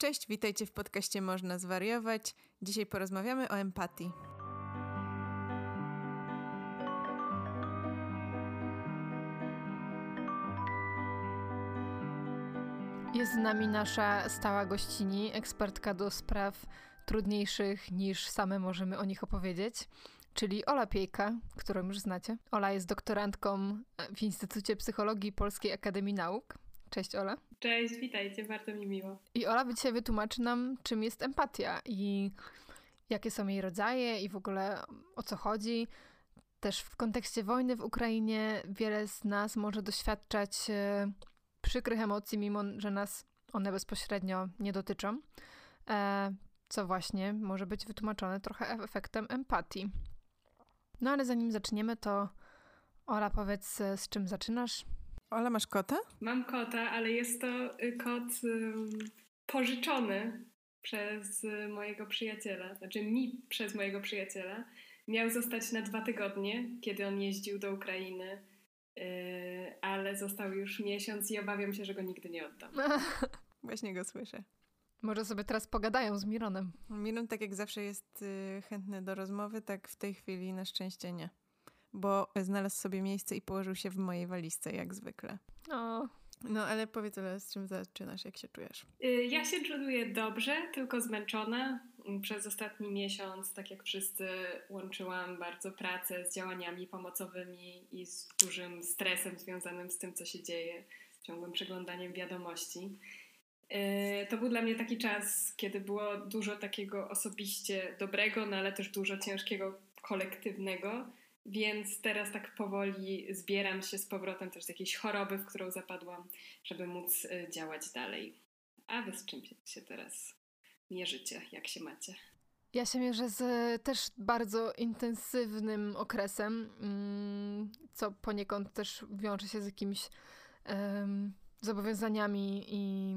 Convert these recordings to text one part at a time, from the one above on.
Cześć, witajcie w podcaście Można Zwariować. Dzisiaj porozmawiamy o empatii. Jest z nami nasza stała gościni, ekspertka do spraw trudniejszych niż same możemy o nich opowiedzieć, czyli Ola Piejka, którą już znacie. Ola jest doktorantką w Instytucie Psychologii Polskiej Akademii Nauk. Cześć Ola. Cześć, witajcie, bardzo mi miło. I Ola dzisiaj wytłumaczy nam, czym jest empatia i jakie są jej rodzaje i w ogóle o co chodzi. Też w kontekście wojny w Ukrainie wiele z nas może doświadczać e, przykrych emocji, mimo że nas one bezpośrednio nie dotyczą, e, co właśnie może być wytłumaczone trochę efektem empatii. No ale zanim zaczniemy, to Ola, powiedz, z czym zaczynasz? Ola, masz kota? Mam kota, ale jest to y, kot um, pożyczony przez mojego przyjaciela, znaczy mi przez mojego przyjaciela. Miał zostać na dwa tygodnie, kiedy on jeździł do Ukrainy, yy, ale został już miesiąc i obawiam się, że go nigdy nie oddam. Właśnie go słyszę. Może sobie teraz pogadają z Mironem. Miron tak jak zawsze jest y, chętny do rozmowy, tak w tej chwili na szczęście nie bo znalazł sobie miejsce i położył się w mojej walizce, jak zwykle. O. No, ale powiedz, ale z czym zaczynasz, jak się czujesz? Y, ja się czuję dobrze, tylko zmęczona. Przez ostatni miesiąc, tak jak wszyscy, łączyłam bardzo pracę z działaniami pomocowymi i z dużym stresem związanym z tym, co się dzieje, z ciągłym przeglądaniem wiadomości. Y, to był dla mnie taki czas, kiedy było dużo takiego osobiście dobrego, no ale też dużo ciężkiego kolektywnego. Więc teraz tak powoli zbieram się z powrotem też z jakiejś choroby, w którą zapadłam, żeby móc y, działać dalej. A wy z czym się teraz mierzycie? Jak się macie? Ja się mierzę z też bardzo intensywnym okresem, mm, co poniekąd też wiąże się z jakimiś um, zobowiązaniami i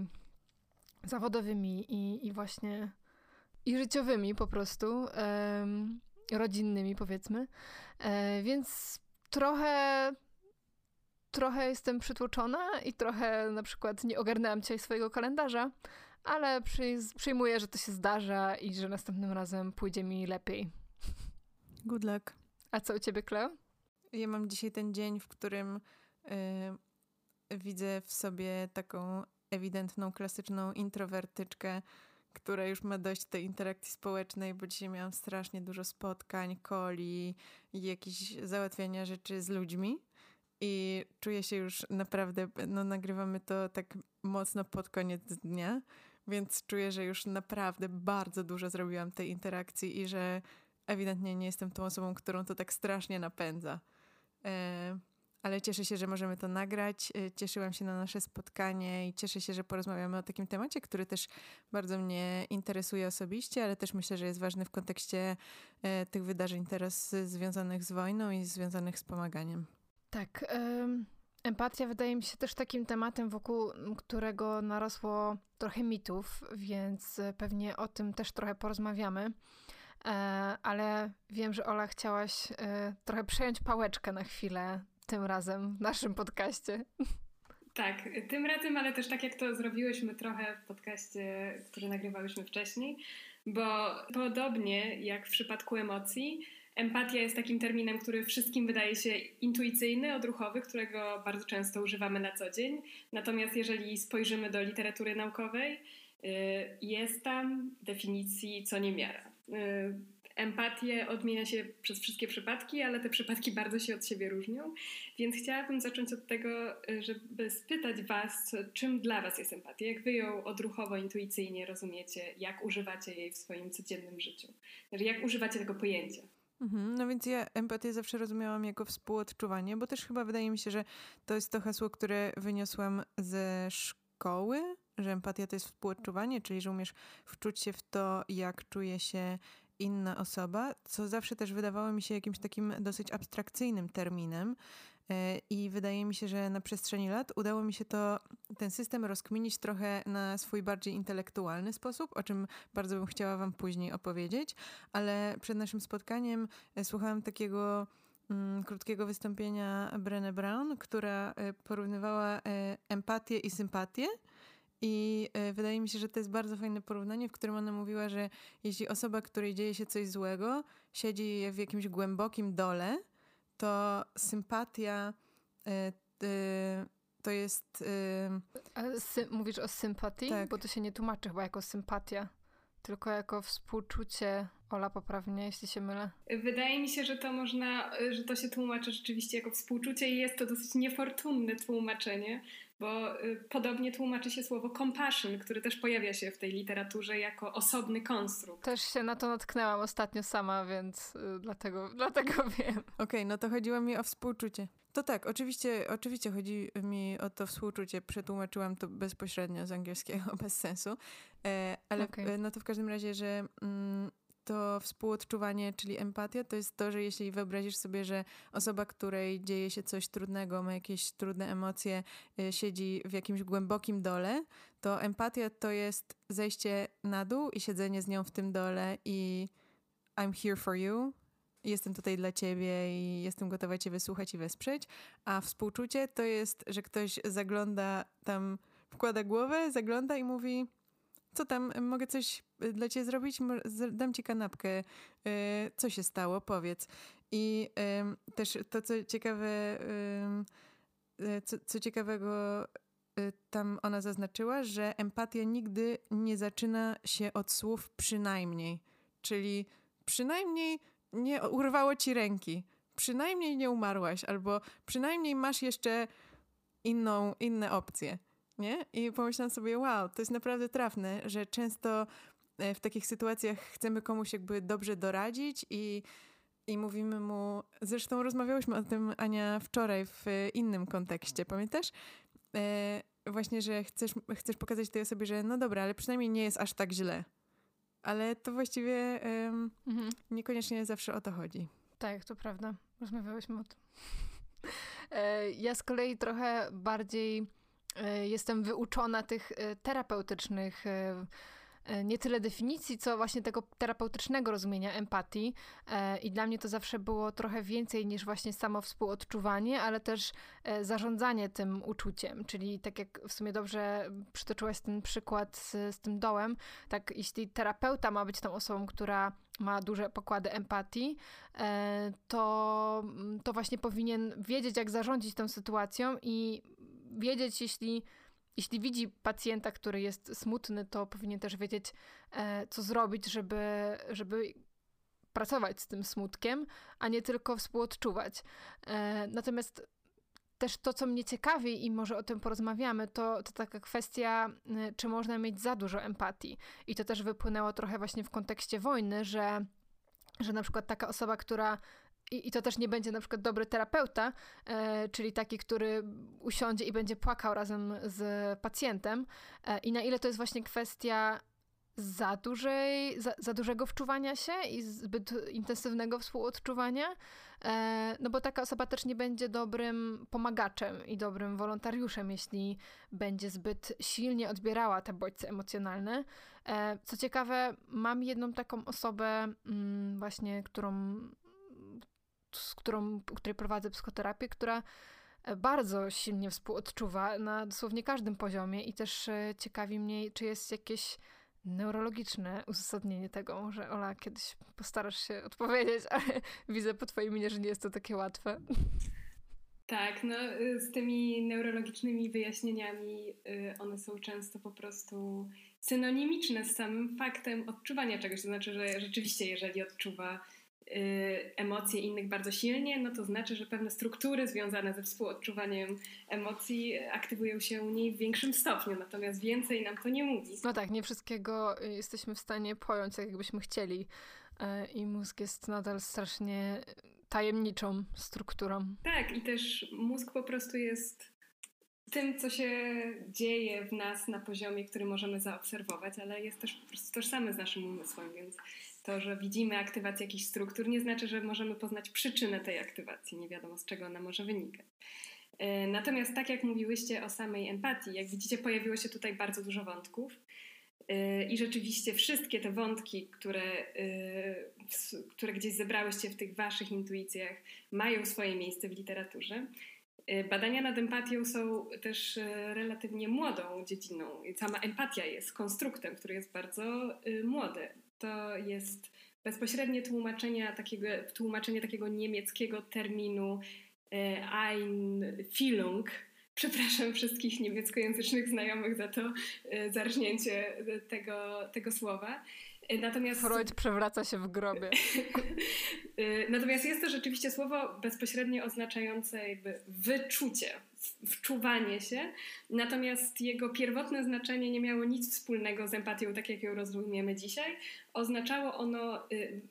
zawodowymi i, i właśnie i życiowymi po prostu. Um, rodzinnymi, powiedzmy. E, więc trochę trochę jestem przytłoczona i trochę na przykład nie ogarnęłam dzisiaj swojego kalendarza, ale przy, przyjmuję, że to się zdarza i że następnym razem pójdzie mi lepiej. Good luck. A co u ciebie, Kleo? Ja mam dzisiaj ten dzień, w którym yy, widzę w sobie taką ewidentną, klasyczną introwertyczkę, która już ma dość tej interakcji społecznej, bo dzisiaj miałam strasznie dużo spotkań, coli i jakichś załatwiania rzeczy z ludźmi. I czuję się już naprawdę, no nagrywamy to tak mocno pod koniec dnia, więc czuję, że już naprawdę bardzo dużo zrobiłam tej interakcji i że ewidentnie nie jestem tą osobą, którą to tak strasznie napędza. E, ale cieszę się, że możemy to nagrać. Y, cieszyłam się na nasze spotkanie i cieszę się, że porozmawiamy o takim temacie, który też bardzo mnie interesuje osobiście, ale też myślę, że jest ważny w kontekście y, tych wydarzeń teraz związanych z wojną i związanych z pomaganiem. Tak. Empatia wydaje mi się też takim tematem, wokół którego narosło trochę mitów, więc pewnie o tym też trochę porozmawiamy. E, ale wiem, że Ola chciałaś trochę przejąć pałeczkę na chwilę tym razem w naszym podcaście. Tak, tym razem, ale też tak jak to zrobiłyśmy trochę w podcaście, który nagrywałyśmy wcześniej, bo podobnie jak w przypadku emocji, empatia jest takim terminem, który wszystkim wydaje się intuicyjny, odruchowy, którego bardzo często używamy na co dzień. Natomiast jeżeli spojrzymy do literatury naukowej, y, jest tam definicji co niemiara. Y, empatię odmienia się przez wszystkie przypadki, ale te przypadki bardzo się od siebie różnią. Więc chciałabym zacząć od tego, żeby spytać Was, czym dla Was jest empatia, jak Wy ją odruchowo, intuicyjnie rozumiecie, jak używacie jej w swoim codziennym życiu, znaczy jak używacie tego pojęcia. Mhm, no więc ja empatię zawsze rozumiałam jako współodczuwanie, bo też chyba wydaje mi się, że to jest to hasło, które wyniosłam ze szkoły, że empatia to jest współodczuwanie, czyli że umiesz wczuć się w to, jak czuje się inna osoba, co zawsze też wydawało mi się jakimś takim dosyć abstrakcyjnym terminem. E, I wydaje mi się, że na przestrzeni lat udało mi się to, ten system rozkminić trochę na swój bardziej intelektualny sposób, o czym bardzo bym chciała Wam później opowiedzieć, ale przed naszym spotkaniem e, słuchałam takiego mm, krótkiego wystąpienia Brené Brown, która e, porównywała empatię i sympatię I y, wydaje mi się, że to jest bardzo fajne porównanie, w którym ona mówiła, że jeśli osoba, której dzieje się coś złego, siedzi w jakimś głębokim dole, to sympatia y, to jest. Sy- mówisz o sympatii? Tak. Bo to się nie tłumaczy chyba jako sympatia, tylko jako współczucie. Ola, poprawnie, jeśli się mylę. Wydaje mi się, że to można, że to się tłumaczy rzeczywiście jako współczucie i jest to dosyć niefortunne tłumaczenie, bo y, podobnie tłumaczy się słowo compassion, które też pojawia się w tej literaturze jako osobny konstrukt. Też się na to natknęłam ostatnio sama, więc y, dlatego, dlatego wiem. Okej, okay, no to chodziło mi o współczucie. To tak, oczywiście, oczywiście chodzi mi o to współczucie. Przetłumaczyłam to bezpośrednio z angielskiego, bez sensu. E, ale okay. E, no to w każdym razie, że mm, to współodczuwanie, czyli empatia, to jest to, że jeśli wyobrazisz sobie, że osoba, której dzieje się coś trudnego, ma jakieś trudne emocje, e, siedzi w jakimś głębokim dole, to empatia to jest zejście na dół i siedzenie z nią w tym dole i I'm here for you jestem tutaj dla ciebie i jestem gotowa cię wysłuchać i wesprzeć, a współczucie to jest, że ktoś zagląda tam, wkłada głowę, zagląda i mówi co tam, mogę coś dla ciebie zrobić? Dam ci kanapkę. Y, co się stało? Powiedz. I też to, co ciekawe, y, co, co ciekawego y, tam ona zaznaczyła, że empatia nigdy nie zaczyna się od słów przynajmniej. Czyli przynajmniej nie urwało ci ręki, przynajmniej nie umarłaś, albo przynajmniej masz jeszcze inną, inne opcje. Nie? I pomyślałam sobie, wow, to jest naprawdę trafne, że często e, w takich sytuacjach chcemy komuś jakby dobrze doradzić i, i mówimy mu, zresztą rozmawiałyśmy o tym, Ania, wczoraj w innym kontekście, pamiętasz? E, właśnie, że chcesz, chcesz pokazać tej osobie, że no dobra, ale przynajmniej nie jest aż tak źle ale to właściwie um, mhm. niekoniecznie zawsze o to chodzi. Tak, to prawda. Rozmawiałyśmy o tym. E, ja z kolei trochę bardziej e, jestem wyuczona tych e, terapeutycznych E, nie tyle definicji, co właśnie tego terapeutycznego rozumienia empatii. E, I dla mnie to zawsze było trochę więcej niż właśnie samo współodczuwanie, ale też e, zarządzanie tym uczuciem. Czyli tak jak w sumie dobrze przytoczyłaś ten przykład z, z tym dołem, tak jeśli terapeuta ma być tą osobą, która ma duże pokłady empatii, to, to właśnie powinien wiedzieć, jak zarządzić tą sytuacją i wiedzieć, jeśli jeśli widzi pacjenta, który jest smutny, to powinien też wiedzieć, e, co zrobić, żeby, żeby pracować z tym smutkiem, a nie tylko współodczuwać. E, natomiast też to, co mnie ciekawi i może o tym porozmawiamy, to, to taka kwestia, e, czy można mieć za dużo empatii. I to też wypłynęło trochę właśnie w kontekście wojny, że że na przykład taka osoba, która i, i to też nie będzie na przykład dobry terapeuta, e, czyli taki, który usiądzie i będzie płakał razem z pacjentem. E, I na ile to jest właśnie kwestia za, dużej, za, za dużego wczuwania się i zbyt intensywnego współodczuwania, e, no bo taka osoba też nie będzie dobrym pomagaczem i dobrym wolontariuszem, jeśli będzie zbyt silnie odbierała te bodźce emocjonalne. E, co ciekawe, mam jedną taką osobę, mm, właśnie, którą z którą, której prowadzę psychoterapię, która e, bardzo silnie współodczuwa na dosłownie każdym poziomie i też e, ciekawi mnie, czy jest jakieś neurologiczne uzasadnienie tego, że Ola, kiedyś postarasz się odpowiedzieć, ale widzę po twojej minie, że nie jest to takie łatwe. Tak, no y, z tymi neurologicznymi wyjaśnieniami y, one są często po prostu synonimiczne z samym faktem odczuwania czegoś. To znaczy, że rzeczywiście, jeżeli odczuwa emocje innych bardzo silnie, no to znaczy, że pewne struktury związane ze współodczuwaniem emocji aktywują się u niej w większym stopniu, natomiast więcej nam to nie mówi. No tak, nie wszystkiego y, jesteśmy w stanie pojąć, tak jakbyśmy chcieli y, i mózg jest nadal strasznie tajemniczą strukturą. Tak, i też mózg po prostu jest tym, co się dzieje w nas na poziomie, który możemy zaobserwować, ale jest też po prostu tożsamy z naszym umysłem, więc to, że widzimy aktywację jakichś struktur, nie znaczy, że możemy poznać przyczynę tej aktywacji. Nie wiadomo, z czego ona może wynikać. E, natomiast tak jak mówiłyście o samej empatii, jak widzicie, pojawiło się tutaj bardzo dużo wątków. E, I rzeczywiście wszystkie te wątki, które, e, które gdzieś zebrałyście w tych waszych intuicjach, mają swoje miejsce w literaturze. Badania nad empatią są też relatywnie młodą dziedziną. Sama empatia jest konstruktem, który jest bardzo młody. To jest bezpośrednie tłumaczenie takiego, tłumaczenie takiego niemieckiego terminu Einfühlung. Przepraszam wszystkich niemieckojęzycznych znajomych za to zarżnięcie tego, tego słowa. Natomiast... Freud przewraca się w grobie. Natomiast jest to rzeczywiście słowo bezpośrednio oznaczające jakby wyczucie, wczuwanie się. Natomiast jego pierwotne znaczenie nie miało nic wspólnego z empatią, tak jak ją rozumiemy dzisiaj. Oznaczało ono, y,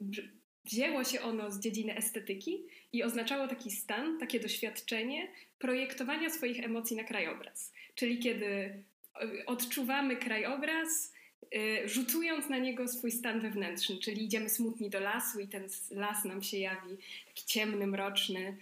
wzięło się ono z dziedziny estetyki i oznaczało taki stan, takie doświadczenie projektowania swoich emocji na krajobraz. Czyli kiedy y, odczuwamy krajobraz, Y, rzutując na niego swój stan wewnętrzny, czyli idziemy smutni do lasu i ten las nam się jawi taki ciemny, mroczny,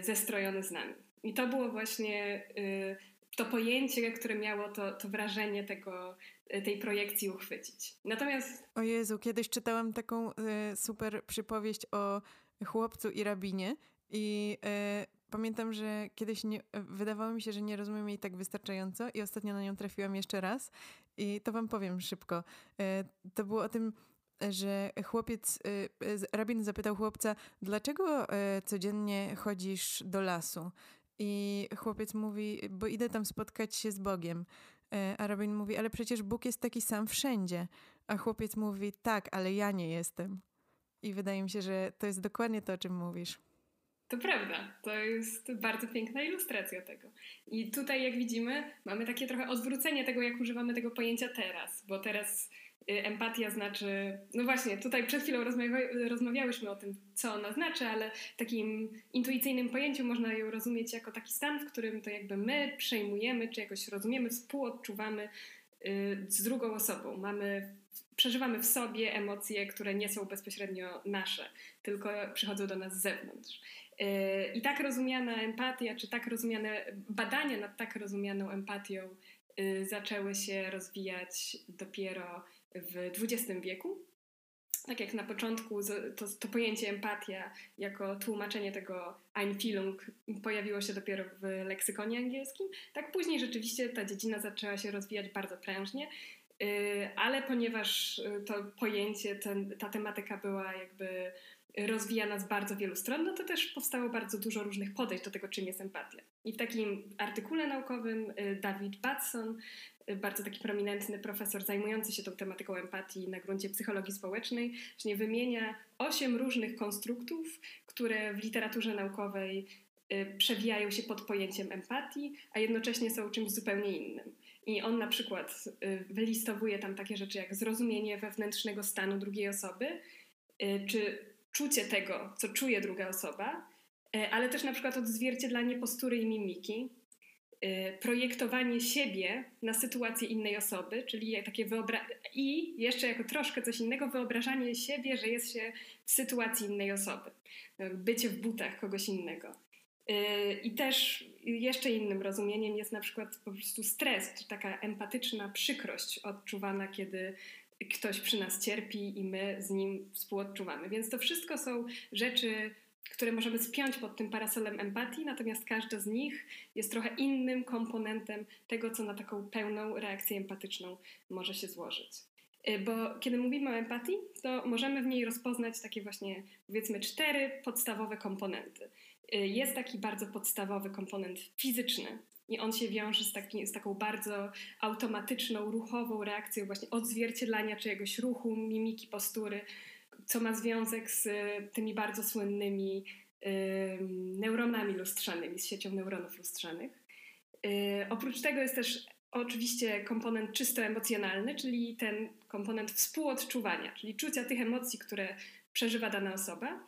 zestrojony z nami. I to było właśnie y, to pojęcie, które miało to, to wrażenie tego, tej projekcji uchwycić. Natomiast... O Jezu, kiedyś czytałam taką super przypowieść o chłopcu i rabinie i pamiętam, że kiedyś nie, wydawało mi się, że nie rozumiem jej tak wystarczająco i ostatnio na nią trafiłam jeszcze raz i to wam powiem szybko. To było o tym, że chłopiec, rabin zapytał chłopca, dlaczego codziennie chodzisz do lasu? I chłopiec mówi, bo idę tam spotkać się z Bogiem. A rabin mówi, ale przecież Bóg jest taki sam wszędzie. A chłopiec mówi, tak, ale ja nie jestem. I wydaje mi się, że to jest dokładnie to, o czym mówisz. To prawda, to jest bardzo piękna ilustracja tego. I tutaj, jak widzimy, mamy takie trochę odwrócenie tego, jak używamy tego pojęcia teraz, bo teraz empatia znaczy, no właśnie, tutaj przed chwilą rozmawiałyśmy o tym, co ona znaczy, ale w takim intuicyjnym pojęciu można ją rozumieć jako taki stan, w którym to jakby my przejmujemy, czy jakoś rozumiemy, współodczuwamy y, z drugą osobą. Mamy przeżywamy w sobie emocje, które nie są bezpośrednio nasze, tylko przychodzą do nas z zewnątrz. I tak rozumiana empatia, czy tak rozumiane badania nad tak rozumianą empatią y, zaczęły się rozwijać dopiero w XX wieku. Tak jak na początku to, to pojęcie empatia jako tłumaczenie tego Einfühlung pojawiło się dopiero w leksykonie angielskim, tak później rzeczywiście ta dziedzina zaczęła się rozwijać bardzo prężnie, y, ale ponieważ y, to pojęcie, ten, ta tematyka była jakby rozwijana z bardzo wielu stron, no to też powstało bardzo dużo różnych podejść do tego, czym jest empatia. I w takim artykule naukowym y, David Batson, bardzo taki prominentny profesor zajmujący się tą tematyką empatii na gruncie psychologii społecznej, właśnie wymienia osiem różnych konstruktów, które w literaturze naukowej y, przewijają się pod pojęciem empatii, a jednocześnie są czymś zupełnie innym. I on na przykład wylistowuje tam takie rzeczy jak zrozumienie wewnętrznego stanu drugiej osoby, czy czucie tego, co czuje druga osoba, ale też na przykład odzwierciedlanie postury i mimiki, projektowanie siebie na sytuację innej osoby, czyli takie wyobrażenie i jeszcze jako troszkę coś innego, wyobrażanie siebie, że jest się w sytuacji innej osoby, no, bycie w butach kogoś innego. E, I też jeszcze innym rozumieniem jest na przykład po prostu stres, czy taka empatyczna przykrość odczuwana, kiedy ktoś przy nas cierpi i my z nim współodczuwamy. Więc to wszystko są rzeczy, które możemy spiąć pod tym parasolem empatii, natomiast każda z nich jest trochę innym komponentem tego, co na taką pełną reakcję empatyczną może się złożyć. Y, bo kiedy mówimy o empatii, to możemy w niej rozpoznać takie właśnie, powiedzmy, cztery podstawowe komponenty. Y, jest taki bardzo podstawowy komponent fizyczny, i on się wiąże z, taki, z taką bardzo automatyczną, ruchową reakcją właśnie odzwierciedlania czyjegoś ruchu, mimiki, postury, co ma związek z tymi bardzo słynnymi neuronami lustrzanymi, z siecią neuronów lustrzanych. Y, oprócz tego jest też oczywiście komponent czysto emocjonalny, czyli ten komponent współodczuwania, czyli czucia tych emocji, które przeżywa dana osoba.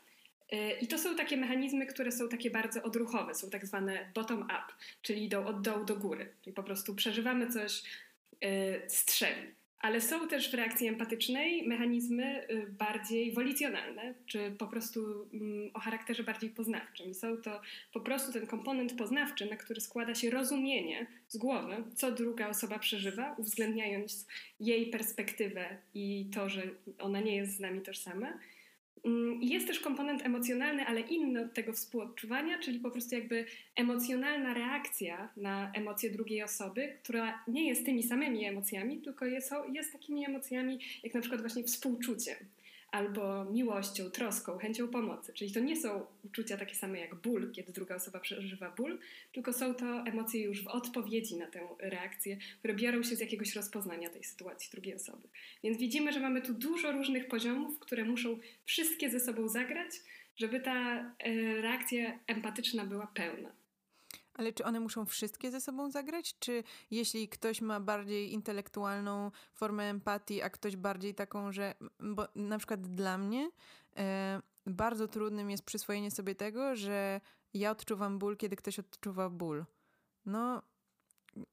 Y, I to są takie mechanizmy, które są takie bardzo odruchowe, są tak zwane bottom-up, czyli idą od dołu do góry. Czyli po prostu przeżywamy coś, yy, strzeli. Ale są też w reakcji empatycznej mechanizmy y, bardziej wolicjonalne, czy po prostu mm, o charakterze bardziej poznawczym. Są to po prostu ten komponent poznawczy, na który składa się rozumienie z głowy, co druga osoba przeżywa, uwzględniając jej perspektywę i to, że ona nie jest z nami tożsama jest też komponent emocjonalny, ale inny od tego współodczuwania, czyli po prostu jakby emocjonalna reakcja na emocje drugiej osoby, która nie jest tymi samymi emocjami, tylko jest, jest takimi emocjami jak na przykład właśnie współczuciem albo miłością, troską, chęcią pomocy. Czyli to nie są uczucia takie same jak ból, kiedy druga osoba przeżywa ból, tylko są to emocje już w odpowiedzi na tę reakcję, które biorą się z jakiegoś rozpoznania tej sytuacji drugiej osoby. Więc widzimy, że mamy tu dużo różnych poziomów, które muszą wszystkie ze sobą zagrać, żeby ta e, reakcja empatyczna była pełna. Ale czy one muszą wszystkie ze sobą zagrać? Czy jeśli ktoś ma bardziej intelektualną formę empatii, a ktoś bardziej taką, że. Bo na przykład dla mnie e, bardzo trudnym jest przyswojenie sobie tego, że ja odczuwam ból, kiedy ktoś odczuwa ból. No,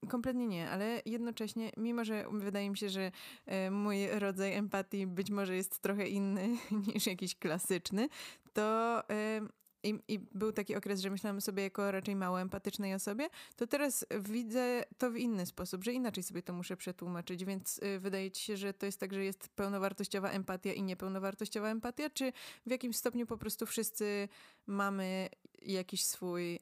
Kompletnie nie, ale jednocześnie, mimo że wydaje mi się, że e, mój rodzaj empatii być może jest trochę inny niż jakiś klasyczny, to e, i, I, był taki okres, że myślałam sobie jako raczej mało empatycznej osobie, to teraz widzę to w inny sposób, że inaczej sobie to muszę przetłumaczyć, więc y, wydaje ci się, że to jest tak, że jest pełnowartościowa empatia i niepełnowartościowa empatia, czy w jakimś stopniu po prostu wszyscy mamy jakiś swój y,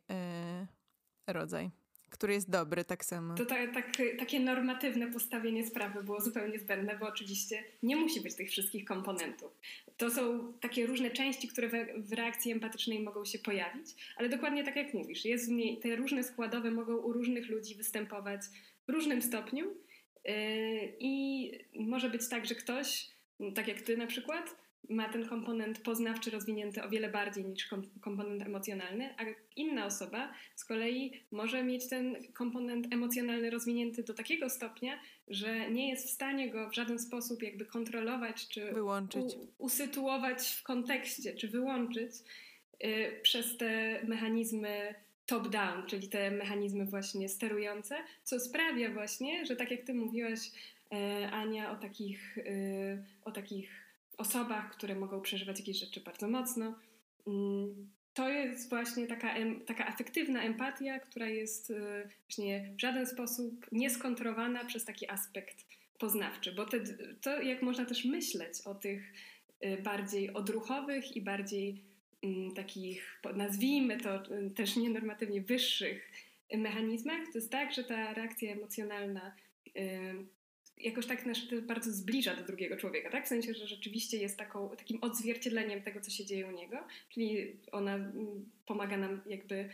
rodzaj? Który jest dobry tak samo. To tak, tak, takie normatywne postawienie sprawy było zupełnie zbędne, bo oczywiście nie musi być tych wszystkich komponentów. To są takie różne części, które we, w reakcji empatycznej mogą się pojawić, ale dokładnie tak jak mówisz, jest w niej, te różne składowe mogą u różnych ludzi występować w różnym stopniu yy, i może być tak, że ktoś, tak jak ty na przykład, ma ten komponent poznawczy rozwinięty o wiele bardziej niż komponent emocjonalny, a inna osoba z kolei może mieć ten komponent emocjonalny rozwinięty do takiego stopnia, że nie jest w stanie go w żaden sposób jakby kontrolować czy wyłączyć. U, usytuować w kontekście, czy wyłączyć y, przez te mechanizmy top-down, czyli te mechanizmy właśnie sterujące, co sprawia właśnie, że tak jak ty mówiłaś, y, Ania, o takich, y, o takich osobach, które mogą przeżywać jakieś rzeczy bardzo mocno. Mm, to jest właśnie taka, taka afektywna empatia, która jest y, właśnie w żaden sposób nieskontrolowana przez taki aspekt poznawczy, bo te, to jak można też myśleć o tych y, bardziej odruchowych i bardziej mm, takich, nazwijmy to y, też nienormatywnie wyższych mechanizmach, to jest tak, że ta reakcja emocjonalna jakoś tak nas bardzo zbliża do drugiego człowieka, tak? W sensie, że rzeczywiście jest taką, takim odzwierciedleniem tego, co się dzieje u niego, czyli ona mm, pomaga nam jakby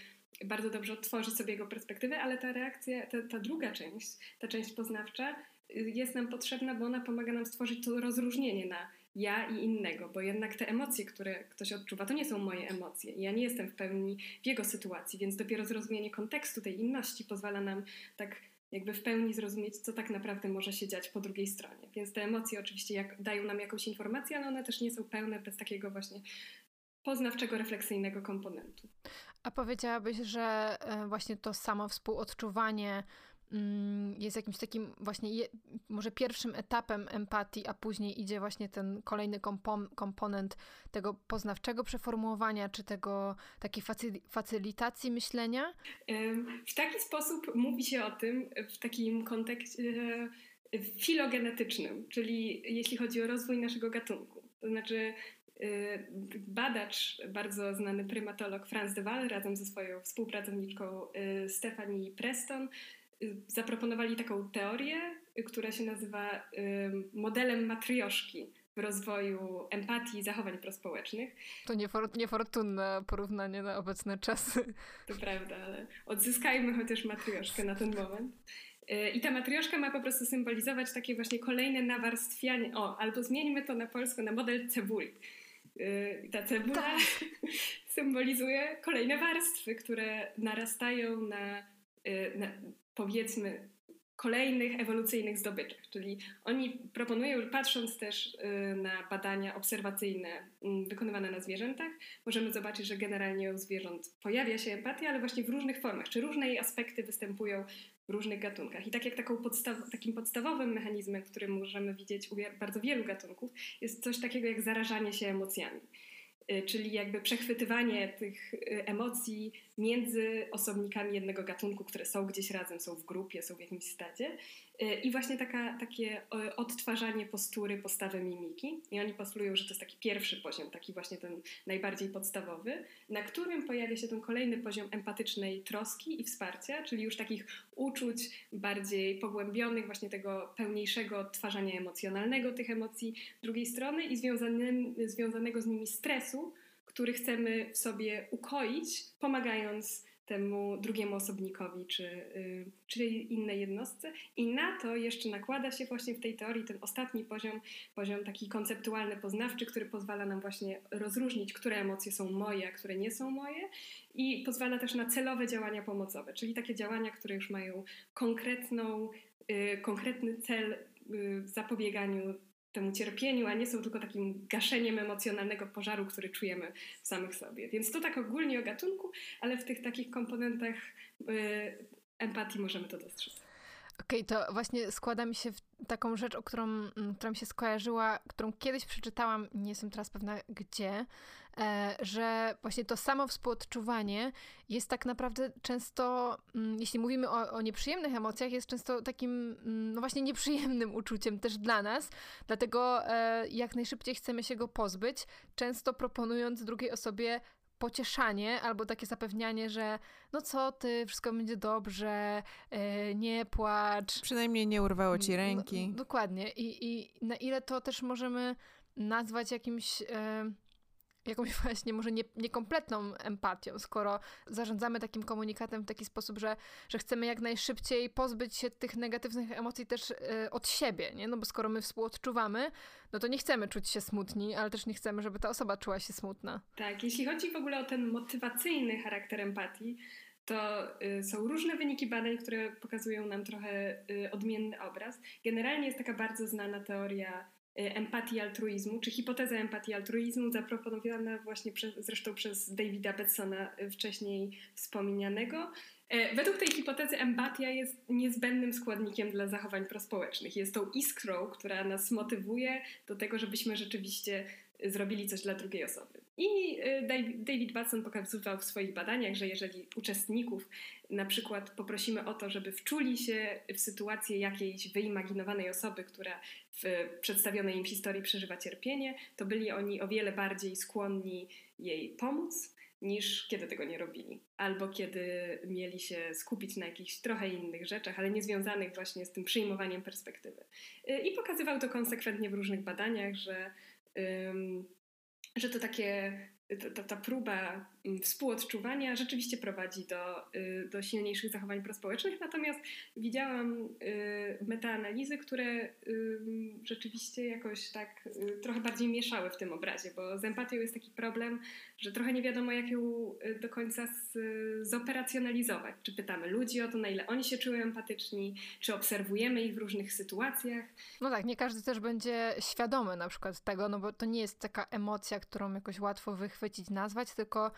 bardzo dobrze odtworzyć sobie jego perspektywę, ale ta reakcja, ta, ta druga część, ta część poznawcza y, jest nam potrzebna, bo ona pomaga nam stworzyć to rozróżnienie na ja i innego, bo jednak te emocje, które ktoś odczuwa, to nie są moje emocje. Ja nie jestem w pełni w jego sytuacji, więc dopiero zrozumienie kontekstu tej inności pozwala nam tak jakby w pełni zrozumieć, co tak naprawdę może się dziać po drugiej stronie. Więc te emocje oczywiście jak, dają nam jakąś informację, ale one też nie są pełne bez takiego właśnie poznawczego, refleksyjnego komponentu. A powiedziałabyś, że e, właśnie to samo współodczuwanie jest jakimś takim właśnie je, może pierwszym etapem empatii, a później idzie właśnie ten kolejny kompon komponent tego poznawczego przeformułowania, czy tego takiej facy facylitacji myślenia? W taki sposób mówi się o tym w takim kontekście e, filogenetycznym, czyli jeśli chodzi o rozwój naszego gatunku. To znaczy e, badacz, bardzo znany prymatolog Franz de Waal razem ze swoją współpracowniczką e, Stephanie Preston zaproponowali taką teorię, która się nazywa modelem matrioszki w rozwoju empatii i zachowań prospołecznych. To niefor niefortunne porównanie na obecne czasy. To prawda, ale odzyskajmy chociaż matrioszkę na ten moment. Y, I ta matrioszka ma po prostu symbolizować takie właśnie kolejne nawarstwianie. O, albo zmieńmy to na polską na model cebuli. Y, ta cebula tak. symbolizuje kolejne warstwy, które narastają na, y, na, powiedzmy kolejnych ewolucyjnych zdobyczach. Czyli oni proponują, patrząc też y, na badania obserwacyjne mm, wykonywane na zwierzętach, możemy zobaczyć, że generalnie u zwierząt pojawia się empatia, ale właśnie w różnych formach, czy różne jej aspekty występują w różnych gatunkach. I tak jak podstaw takim podstawowym mechanizmem, który możemy widzieć u bardzo wielu gatunków, jest coś takiego jak zarażanie się emocjami. Y, czyli jakby przechwytywanie tych y, emocji między osobnikami jednego gatunku, które są gdzieś razem, są w grupie, są w jakimś stadzie I właśnie taka, takie odtwarzanie postury, postawy mimiki. I oni postulują, że to jest taki pierwszy poziom, taki właśnie ten najbardziej podstawowy, na którym pojawia się ten kolejny poziom empatycznej troski i wsparcia, czyli już takich uczuć bardziej pogłębionych, właśnie tego pełniejszego odtwarzania emocjonalnego tych emocji drugiej strony i związanego z nimi stresu, który chcemy w sobie ukoić, pomagając temu drugiemu osobnikowi czy, yy, czy innej jednostce. I na to jeszcze nakłada się właśnie w tej teorii ten ostatni poziom, poziom taki konceptualny, poznawczy, który pozwala nam właśnie rozróżnić, które emocje są moje, a które nie są moje i pozwala też na celowe działania pomocowe, czyli takie działania, które już mają konkretną, yy, konkretny cel w zapobieganiu temu cierpieniu, a nie są tylko takim gaszeniem emocjonalnego pożaru, który czujemy w samych sobie. Więc to tak ogólnie o gatunku, ale w tych takich komponentach y, empatii możemy to dostrzec. Okej, okay, to właśnie składa mi się w taką rzecz, o którą, mm, która mi się skojarzyła, którą kiedyś przeczytałam, nie jestem teraz pewna gdzie, że właśnie to samo współodczuwanie jest tak naprawdę często, mm, jeśli mówimy o, o nieprzyjemnych emocjach, jest często takim, mm, no właśnie nieprzyjemnym uczuciem też dla nas, dlatego e, jak najszybciej chcemy się go pozbyć, często proponując drugiej osobie pocieszanie albo takie zapewnianie, że no co ty, wszystko będzie dobrze, yy, nie płacz. Przynajmniej nie urwało ci ręki. No, dokładnie. I, I na ile to też możemy nazwać jakimś... Yy, jakąś właśnie może nie, niekompletną empatią, skoro zarządzamy takim komunikatem w taki sposób, że, że chcemy jak najszybciej pozbyć się tych negatywnych emocji też y, od siebie, nie? No bo skoro my współodczuwamy, no to nie chcemy czuć się smutni, ale też nie chcemy, żeby ta osoba czuła się smutna. Tak, jeśli chodzi w ogóle o ten motywacyjny charakter empatii, to y, są różne wyniki badań, które pokazują nam trochę y, odmienny obraz. Generalnie jest taka bardzo znana teoria empatii altruizmu, czy hipoteza empatii altruizmu, zaproponowana właśnie przez, zresztą przez Davida Betsona, wcześniej wspomnianego. E, według tej hipotezy empatia jest niezbędnym składnikiem dla zachowań prospołecznych. Jest tą iskrą, która nas motywuje do tego, żebyśmy rzeczywiście zrobili coś dla drugiej osoby. I e, David Watson pokazywał w swoich badaniach, że jeżeli uczestników na przykład poprosimy o to, żeby wczuli się w sytuację jakiejś wyimaginowanej osoby, która w przedstawionej im historii przeżywa cierpienie, to byli oni o wiele bardziej skłonni jej pomóc niż kiedy tego nie robili. Albo kiedy mieli się skupić na jakichś trochę innych rzeczach, ale nie związanych właśnie z tym przyjmowaniem perspektywy. Y, I pokazywał to konsekwentnie w różnych badaniach, że, że to takie ta, ta, próba współodczuwania rzeczywiście prowadzi do, y, do silniejszych zachowań prospołecznych, natomiast widziałam y, metaanalizy, które rzeczywiście jakoś tak y, trochę bardziej mieszały w tym obrazie, bo z empatią jest taki problem, że trochę nie wiadomo jak ją do końca z, zoperacjonalizować. Czy pytamy ludzi o to, na ile oni się czują empatyczni, czy obserwujemy ich w różnych sytuacjach. No tak, nie każdy też będzie świadomy na przykład tego, no bo to nie jest taka emocja, którą jakoś łatwo wychwycić nazwać, tylko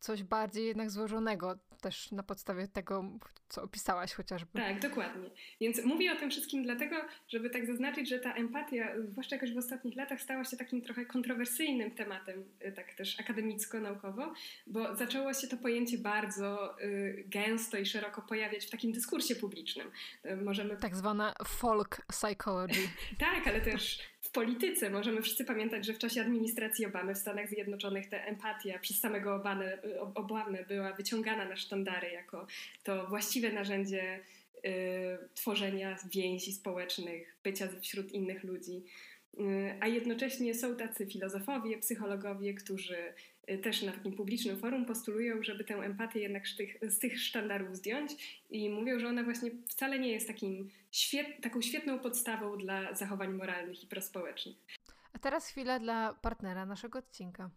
coś bardziej jednak złożonego, też na podstawie tego, co opisałaś chociażby. Tak, dokładnie. Więc mówię o tym wszystkim dlatego, żeby tak zaznaczyć, że ta empatia, zwłaszcza jakoś w ostatnich latach, stała się takim trochę kontrowersyjnym tematem, y, tak też akademicko-naukowo, bo zaczęło się to pojęcie bardzo y, gęsto i szeroko pojawiać w takim dyskursie publicznym. Y, możemy... Tak zwana folk psychology. tak, ale też w polityce możemy wszyscy pamiętać, że w czasie administracji Obamy w Stanach Zjednoczonych ta empatia przez samego Obamy, Obamy była wyciągana na sztandary jako to właściwe narzędzie y, tworzenia więzi społecznych, bycia wśród innych ludzi. Y, a jednocześnie są tacy filozofowie, psychologowie, którzy y, też na takim publicznym forum postulują, żeby tę empatię jednak z tych, z tych sztandarów zdjąć i mówią, że ona właśnie wcale nie jest takim świet, taką świetną podstawą dla zachowań moralnych i prospołecznych. A teraz chwila dla partnera naszego odcinka.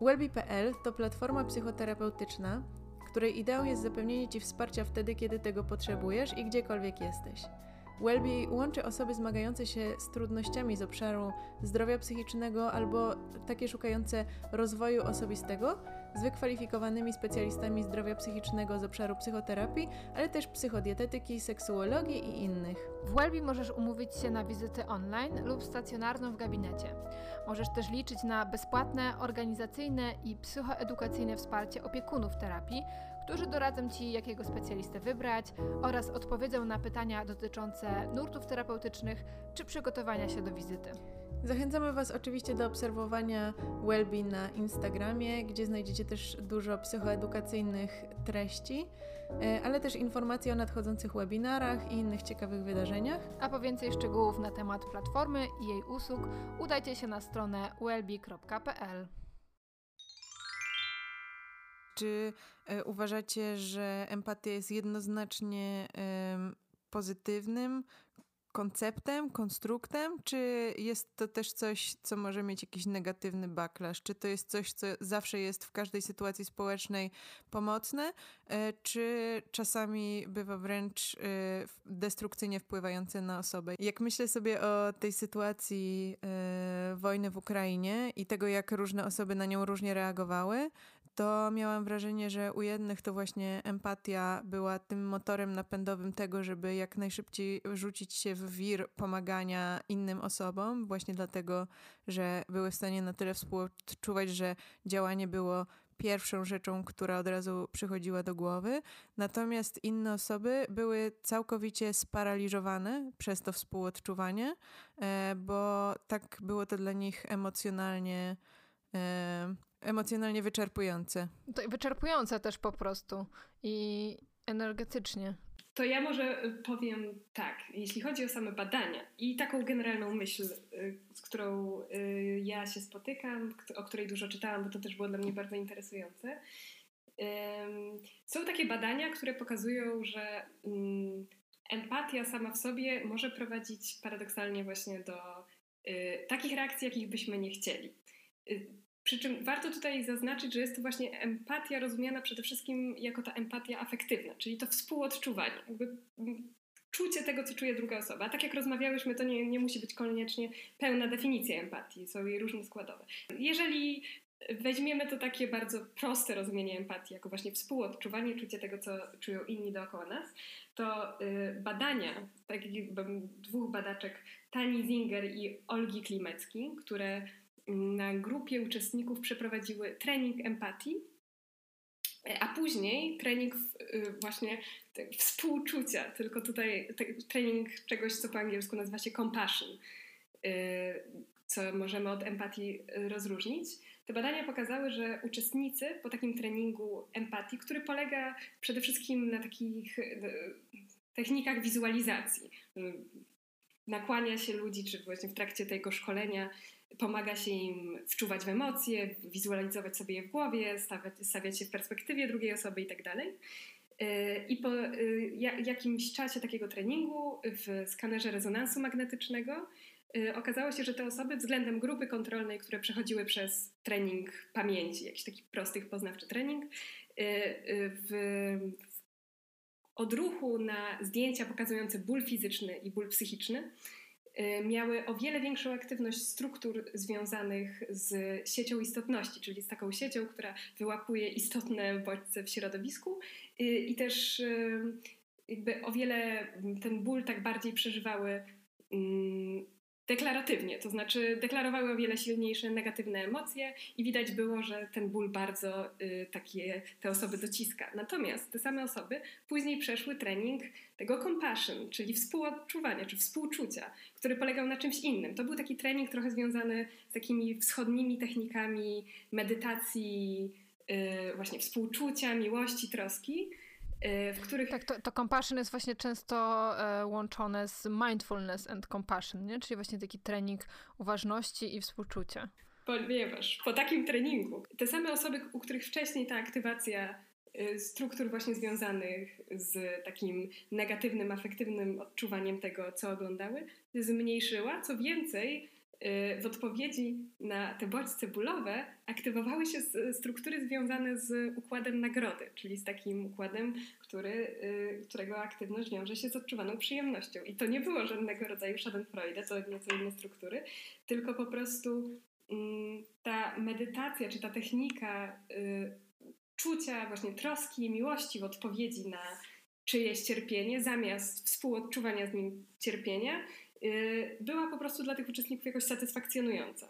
Wellbe.pl to platforma psychoterapeutyczna, której ideą jest zapewnienie Ci wsparcia wtedy, kiedy tego potrzebujesz i gdziekolwiek jesteś. Wellbe łączy osoby zmagające się z trudnościami z obszaru zdrowia psychicznego albo takie szukające rozwoju osobistego z wykwalifikowanymi specjalistami zdrowia psychicznego z obszaru psychoterapii, ale też psychodietetyki, seksuologii i innych. W Wellbe możesz umówić się na wizytę online lub stacjonarną w gabinecie. Możesz też liczyć na bezpłatne, organizacyjne i psychoedukacyjne wsparcie opiekunów terapii, którzy doradzą Ci, jakiego specjalistę wybrać oraz odpowiedzą na pytania dotyczące nurtów terapeutycznych czy przygotowania się do wizyty. Zachęcamy Was oczywiście do obserwowania Wellbe na Instagramie, gdzie znajdziecie też dużo psychoedukacyjnych treści, e, ale też informacje o nadchodzących webinarach i innych ciekawych wydarzeniach. A po więcej szczegółów na temat platformy i jej usług udajcie się na stronę wellbe.pl. Czy e, uważacie, że empatia jest jednoznacznie pozytywnym konceptem, konstruktem, czy jest to też coś, co może mieć jakiś negatywny backlash? Czy to jest coś, co zawsze jest w każdej sytuacji społecznej pomocne, e, czy czasami bywa wręcz e, destrukcyjnie wpływające na osobę? Jak myślę sobie o tej sytuacji wojny w Ukrainie i tego, jak różne osoby na nią różnie reagowały, to miałam wrażenie, że u jednych to właśnie empatia była tym motorem napędowym tego, żeby jak najszybciej rzucić się w wir pomagania innym osobom, właśnie dlatego, że były w stanie na tyle współczuwać, że działanie było pierwszą rzeczą, która od razu przychodziła do głowy. Natomiast inne osoby były całkowicie sparaliżowane przez to współodczuwanie, e, bo tak było to dla nich emocjonalnie e, emocjonalnie wyczerpujące. To wyczerpujące też po prostu i energetycznie. To ja może y, powiem tak, jeśli chodzi o same badania i taką generalną myśl, y, z którą y, ja się spotykam, o której dużo czytałam, bo to też było dla mnie bardzo interesujące. Są takie badania, które pokazują, że mm, empatia sama w sobie może prowadzić paradoksalnie właśnie do takich reakcji, jakich byśmy nie chcieli. Przy czym warto tutaj zaznaczyć, że jest to właśnie empatia rozumiana przede wszystkim jako ta empatia afektywna, czyli to współodczuwanie, jakby czucie tego, co czuje druga osoba. Tak jak rozmawiałyśmy, to nie, nie musi być koniecznie pełna definicja empatii, są jej różne składowe. Jeżeli weźmiemy to takie bardzo proste rozumienie empatii, jako właśnie współodczuwanie, czucie tego, co czują inni dookoła nas, to y, badania takich dwóch badaczek, Tani Zinger i Olgi Klimecki, które na grupie uczestników przeprowadziły trening empatii, a później trening y, właśnie współczucia, tylko tutaj trening czegoś, co po angielsku nazywa się compassion, y, co możemy od empatii rozróżnić. Te badania pokazały, że uczestnicy po takim treningu empatii, który polega przede wszystkim na takich y, technikach wizualizacji, nakłania się ludzi, czy właśnie w trakcie tego szkolenia pomaga się im wczuwać w emocje, wizualizować sobie je w głowie, stawiać, stawiać się w perspektywie drugiej osoby itd. Tak y, I po y, jakimś czasie takiego treningu w skanerze rezonansu magnetycznego y, okazało się, że te osoby względem grupy kontrolnej, które przechodziły przez trening pamięci, jakiś taki prosty, poznawczy trening, w, odruchu na zdjęcia pokazujące ból fizyczny i ból psychiczny, miały o wiele większą aktywność struktur związanych z siecią istotności, czyli z taką siecią, która wyłapuje istotne bodźce w środowisku y, i też y, jakby o wiele ten ból tak bardziej przeżywały mm, deklaratywnie, to znaczy deklarowały o wiele silniejsze negatywne emocje i widać było, że ten ból bardzo y, takie te osoby dociska. Natomiast te same osoby później przeszły trening tego compassion, czyli współodczuwania czy współczucia, który polegał na czymś innym. To był taki trening trochę związany z takimi wschodnimi technikami medytacji, y, właśnie współczucia, miłości, troski. Y, w których... Tak, to, to compassion jest właśnie często e, łączone z mindfulness and compassion, nie? czyli właśnie taki trening uważności i współczucia. Ponieważ po takim treningu te same osoby, u których wcześniej ta aktywacja y, struktur właśnie związanych z takim negatywnym, afektywnym odczuwaniem tego, co oglądały, zmniejszyła. Co więcej, w odpowiedzi na te bodźce bólowe aktywowały się struktury związane z układem nagrody, czyli z takim układem, który, y, którego aktywność wiąże się z odczuwaną przyjemnością. I to nie było żadnego rodzaju Schadenfreude, to nieco inne struktury, tylko po prostu mm, ta medytacja, czy ta technika y, czucia właśnie troski i miłości w odpowiedzi na czyjeś cierpienie, zamiast współodczuwania z nim cierpienia, Y, była po prostu dla tych uczestników jakoś satysfakcjonująca.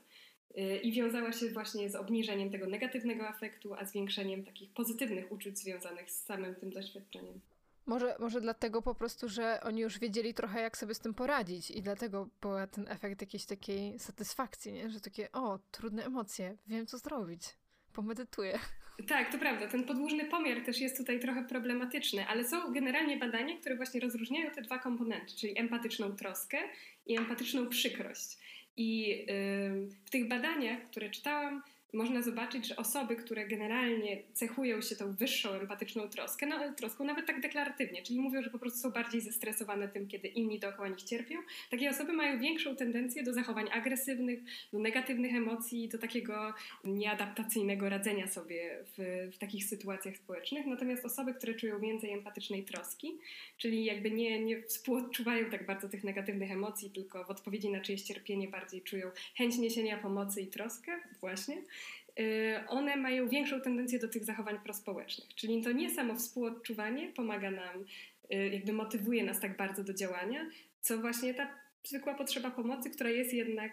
y, i wiązała się właśnie z obniżeniem tego negatywnego afektu, a zwiększeniem takich pozytywnych uczuć związanych z samym tym doświadczeniem. Może, może dlatego po prostu, że oni już wiedzieli trochę, jak sobie z tym poradzić i dlatego był ten efekt jakiejś takiej satysfakcji, nie? że takie, o, trudne emocje, wiem co zrobić, pomedytuję. Tak, to prawda. Ten podłużny pomiar też jest tutaj trochę problematyczny, ale są generalnie badania, które właśnie rozróżniają te dwa komponenty, czyli empatyczną troskę i empatyczną przykrość. I w tych badaniach, które czytałam, można zobaczyć, że osoby, które generalnie cechują się tą wyższą empatyczną troskę, no, troską nawet tak deklaratywnie, czyli mówią, że po prostu są bardziej zestresowane tym, kiedy inni dookoła nich cierpią, takie osoby mają większą tendencję do zachowań agresywnych, do negatywnych emocji, do takiego nieadaptacyjnego radzenia sobie w, w takich sytuacjach społecznych. Natomiast osoby, które czują więcej empatycznej troski, czyli jakby nie, nie współodczuwają tak bardzo tych negatywnych emocji, tylko w odpowiedzi na czyjeś cierpienie bardziej czują chęć niesienia pomocy i troskę, właśnie, one mają większą tendencję do tych zachowań prospołecznych. Czyli to nie samo współodczuwanie pomaga nam, y, jakby motywuje nas tak bardzo do działania, co właśnie ta zwykła potrzeba pomocy, która jest jednak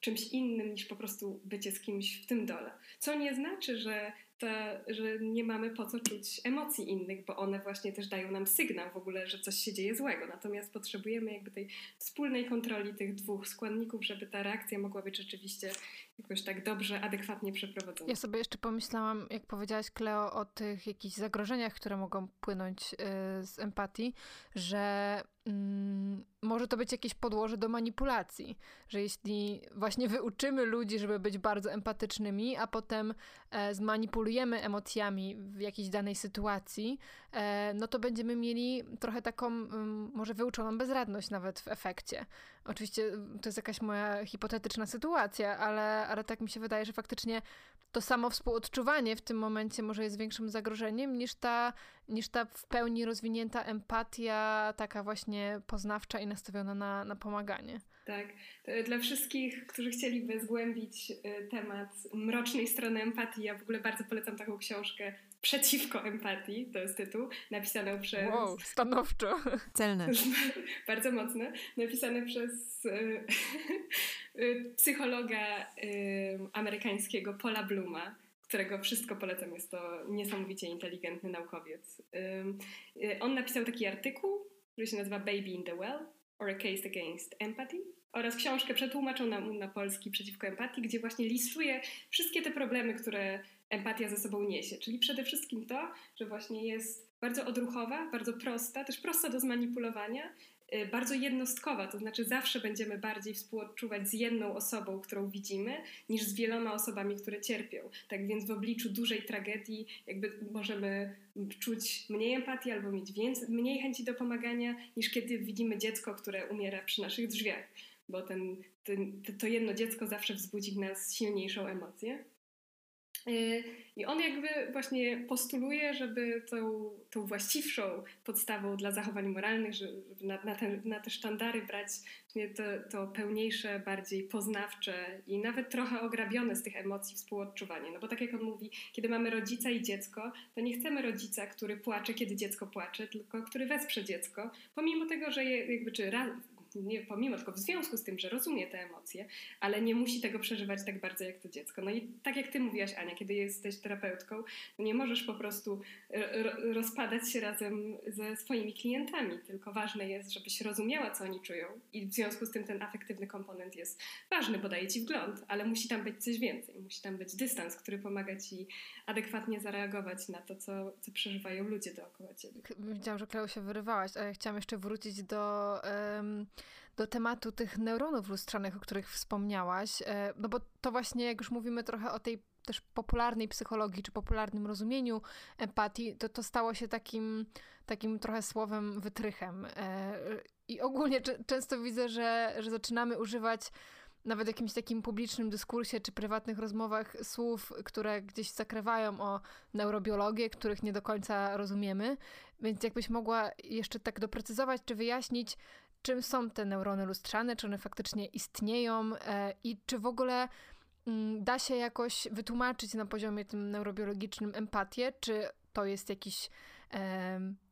czymś innym niż po prostu bycie z kimś w tym dole. Co nie znaczy, że to, że nie mamy po co czuć emocji innych, bo one właśnie też dają nam sygnał w ogóle, że coś się dzieje złego. Natomiast potrzebujemy jakby tej wspólnej kontroli tych dwóch składników, żeby ta reakcja mogła być rzeczywiście jakoś tak dobrze, adekwatnie przeprowadzona. Ja sobie jeszcze pomyślałam, jak powiedziałaś Kleo, o tych jakichś zagrożeniach, które mogą płynąć y, z empatii, że mm, może to być jakieś podłoże do manipulacji, że jeśli właśnie wyuczymy ludzi, żeby być bardzo empatycznymi, a potem e, zmanipulujemy emocjami w jakiejś danej sytuacji, e, no to będziemy mieli trochę taką mm, może wyuczoną bezradność nawet w efekcie. Oczywiście to jest jakaś moja hipotetyczna sytuacja, ale, ale tak mi się wydaje, że faktycznie to samo współodczuwanie w tym momencie może jest większym zagrożeniem niż ta, niż ta w pełni rozwinięta empatia, taka właśnie poznawcza i nastawiona na, na pomaganie. Tak. Dla wszystkich, którzy chcieliby zgłębić y, temat mrocznej strony empatii, ja w ogóle bardzo polecam taką książkę Przeciwko empatii, to jest tytuł, napisaną przez... Wow, stanowczo. Celne. bardzo mocne. Napisane przez y, y, psychologa amerykańskiego Paula Bluma, którego wszystko polecam. Jest to niesamowicie inteligentny naukowiec. On napisał taki artykuł, który się nazywa Baby in the Well or a Case Against Empathy oraz książkę przetłumaczoną na, na polski przeciwko empatii, gdzie właśnie listuje wszystkie te problemy, które empatia ze sobą niesie. Czyli przede wszystkim to, że właśnie jest bardzo odruchowa, bardzo prosta, też prosta do zmanipulowania, y, bardzo jednostkowa, to znaczy zawsze będziemy bardziej współodczuwać z jedną osobą, którą widzimy, niż z wieloma osobami, które cierpią. Tak więc w obliczu dużej tragedii jakby możemy czuć mniej empatii albo mieć więcej, mniej chęci do pomagania, niż kiedy widzimy dziecko, które umiera przy naszych drzwiach, bo ten, ten, to jedno dziecko zawsze wzbudzi w nas silniejszą emocję. Y, I on jakby właśnie postuluje, żeby tą, tą właściwszą podstawą dla zachowań moralnych, żeby na, na, te, na te sztandary brać to, to pełniejsze, bardziej poznawcze i nawet trochę ograbione z tych emocji współodczuwanie. No bo tak jak on mówi, kiedy mamy rodzica i dziecko, to nie chcemy rodzica, który płacze, kiedy dziecko płacze, tylko który wesprze dziecko, pomimo tego, że je, jakby czy nie pomimo, tylko w związku z tym, że rozumie te emocje, ale nie musi tego przeżywać tak bardzo jak to dziecko. No i tak jak ty mówiłaś, Ania, kiedy jesteś terapeutką, nie możesz po prostu e, rozpadać się razem ze swoimi klientami, tylko ważne jest, żebyś rozumiała, co oni czują i w związku z tym ten afektywny komponent jest ważny, bo daje ci wgląd, ale musi tam być coś więcej. Musi tam być dystans, który pomaga ci adekwatnie zareagować na to, co, co przeżywają ludzie dookoła ciebie. Widziałam, że Kleo się wyrywałaś, a ja chciałam jeszcze wrócić do... Um do tematu tych neuronów lustrzanych, o których wspomniałaś, e, no bo to właśnie, jak już mówimy trochę o tej też popularnej psychologii, czy popularnym rozumieniu empatii, to to stało się takim, takim trochę słowem wytrychem. E, I ogólnie często widzę, że, że zaczynamy używać nawet w jakimś takim publicznym dyskursie czy prywatnych rozmowach słów, które gdzieś zakrywają o neurobiologię, których nie do końca rozumiemy. Więc jakbyś mogła jeszcze tak doprecyzować czy wyjaśnić, czym są te neurony lustrzane, czy one faktycznie istnieją e, i czy w ogóle mm, da się jakoś wytłumaczyć na poziomie tym neurobiologicznym empatię, czy to jest jakiś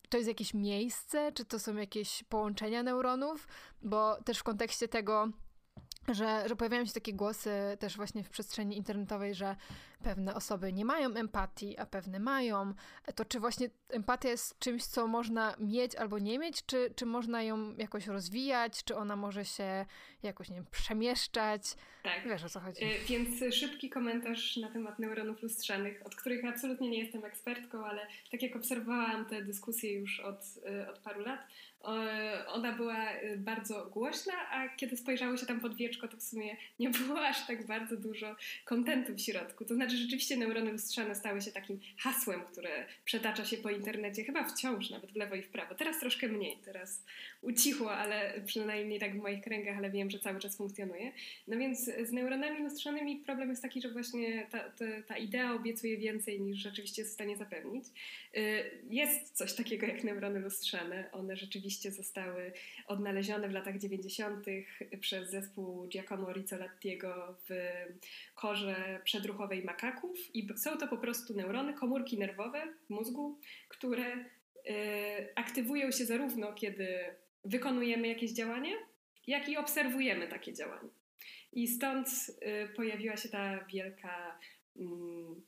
to jest jakieś miejsce, czy to są jakieś połączenia neuronów, bo też w kontekście tego że, że pojawiają się takie głosy też właśnie w przestrzeni internetowej, że pewne osoby nie mają empatii, a pewne mają. To czy właśnie empatia jest czymś, co można mieć albo nie mieć, czy, czy można ją jakoś rozwijać, czy ona może się jakoś, nie wiem, przemieszczać? Tak. Wiesz o co chodzi. Y, więc szybki komentarz na temat neuronów lustrzanych, od których absolutnie nie jestem ekspertką, ale tak jak obserwowałam te dyskusje już od, y, od paru lat, ona była y, bardzo głośna, a kiedy spojrzało się tam pod wieczko, to w sumie nie było aż tak bardzo dużo kontentu w środku. To znaczy rzeczywiście neurony lustrzane stały się takim hasłem, które przetacza się po internecie, chyba wciąż, nawet w lewo i w prawo. Teraz troszkę mniej, teraz ucichło, ale przynajmniej tak w moich kręgach, ale wiem, że cały czas funkcjonuje. No więc z neuronami lustrzanymi problem jest taki, że właśnie ta, ta, ta idea obiecuje więcej niż rzeczywiście jest w stanie zapewnić. Y, jest coś takiego jak neurony lustrzane, one rzeczywiście rzeczywiście zostały odnalezione w latach 90. przez zespół Giacomo Rizzolattiego w korze przedruchowej makaków i są to po prostu neurony, komórki nerwowe w mózgu, które y, aktywują się zarówno kiedy wykonujemy jakieś działanie, jak i obserwujemy takie działanie. I stąd y, pojawiła się ta wielka mm,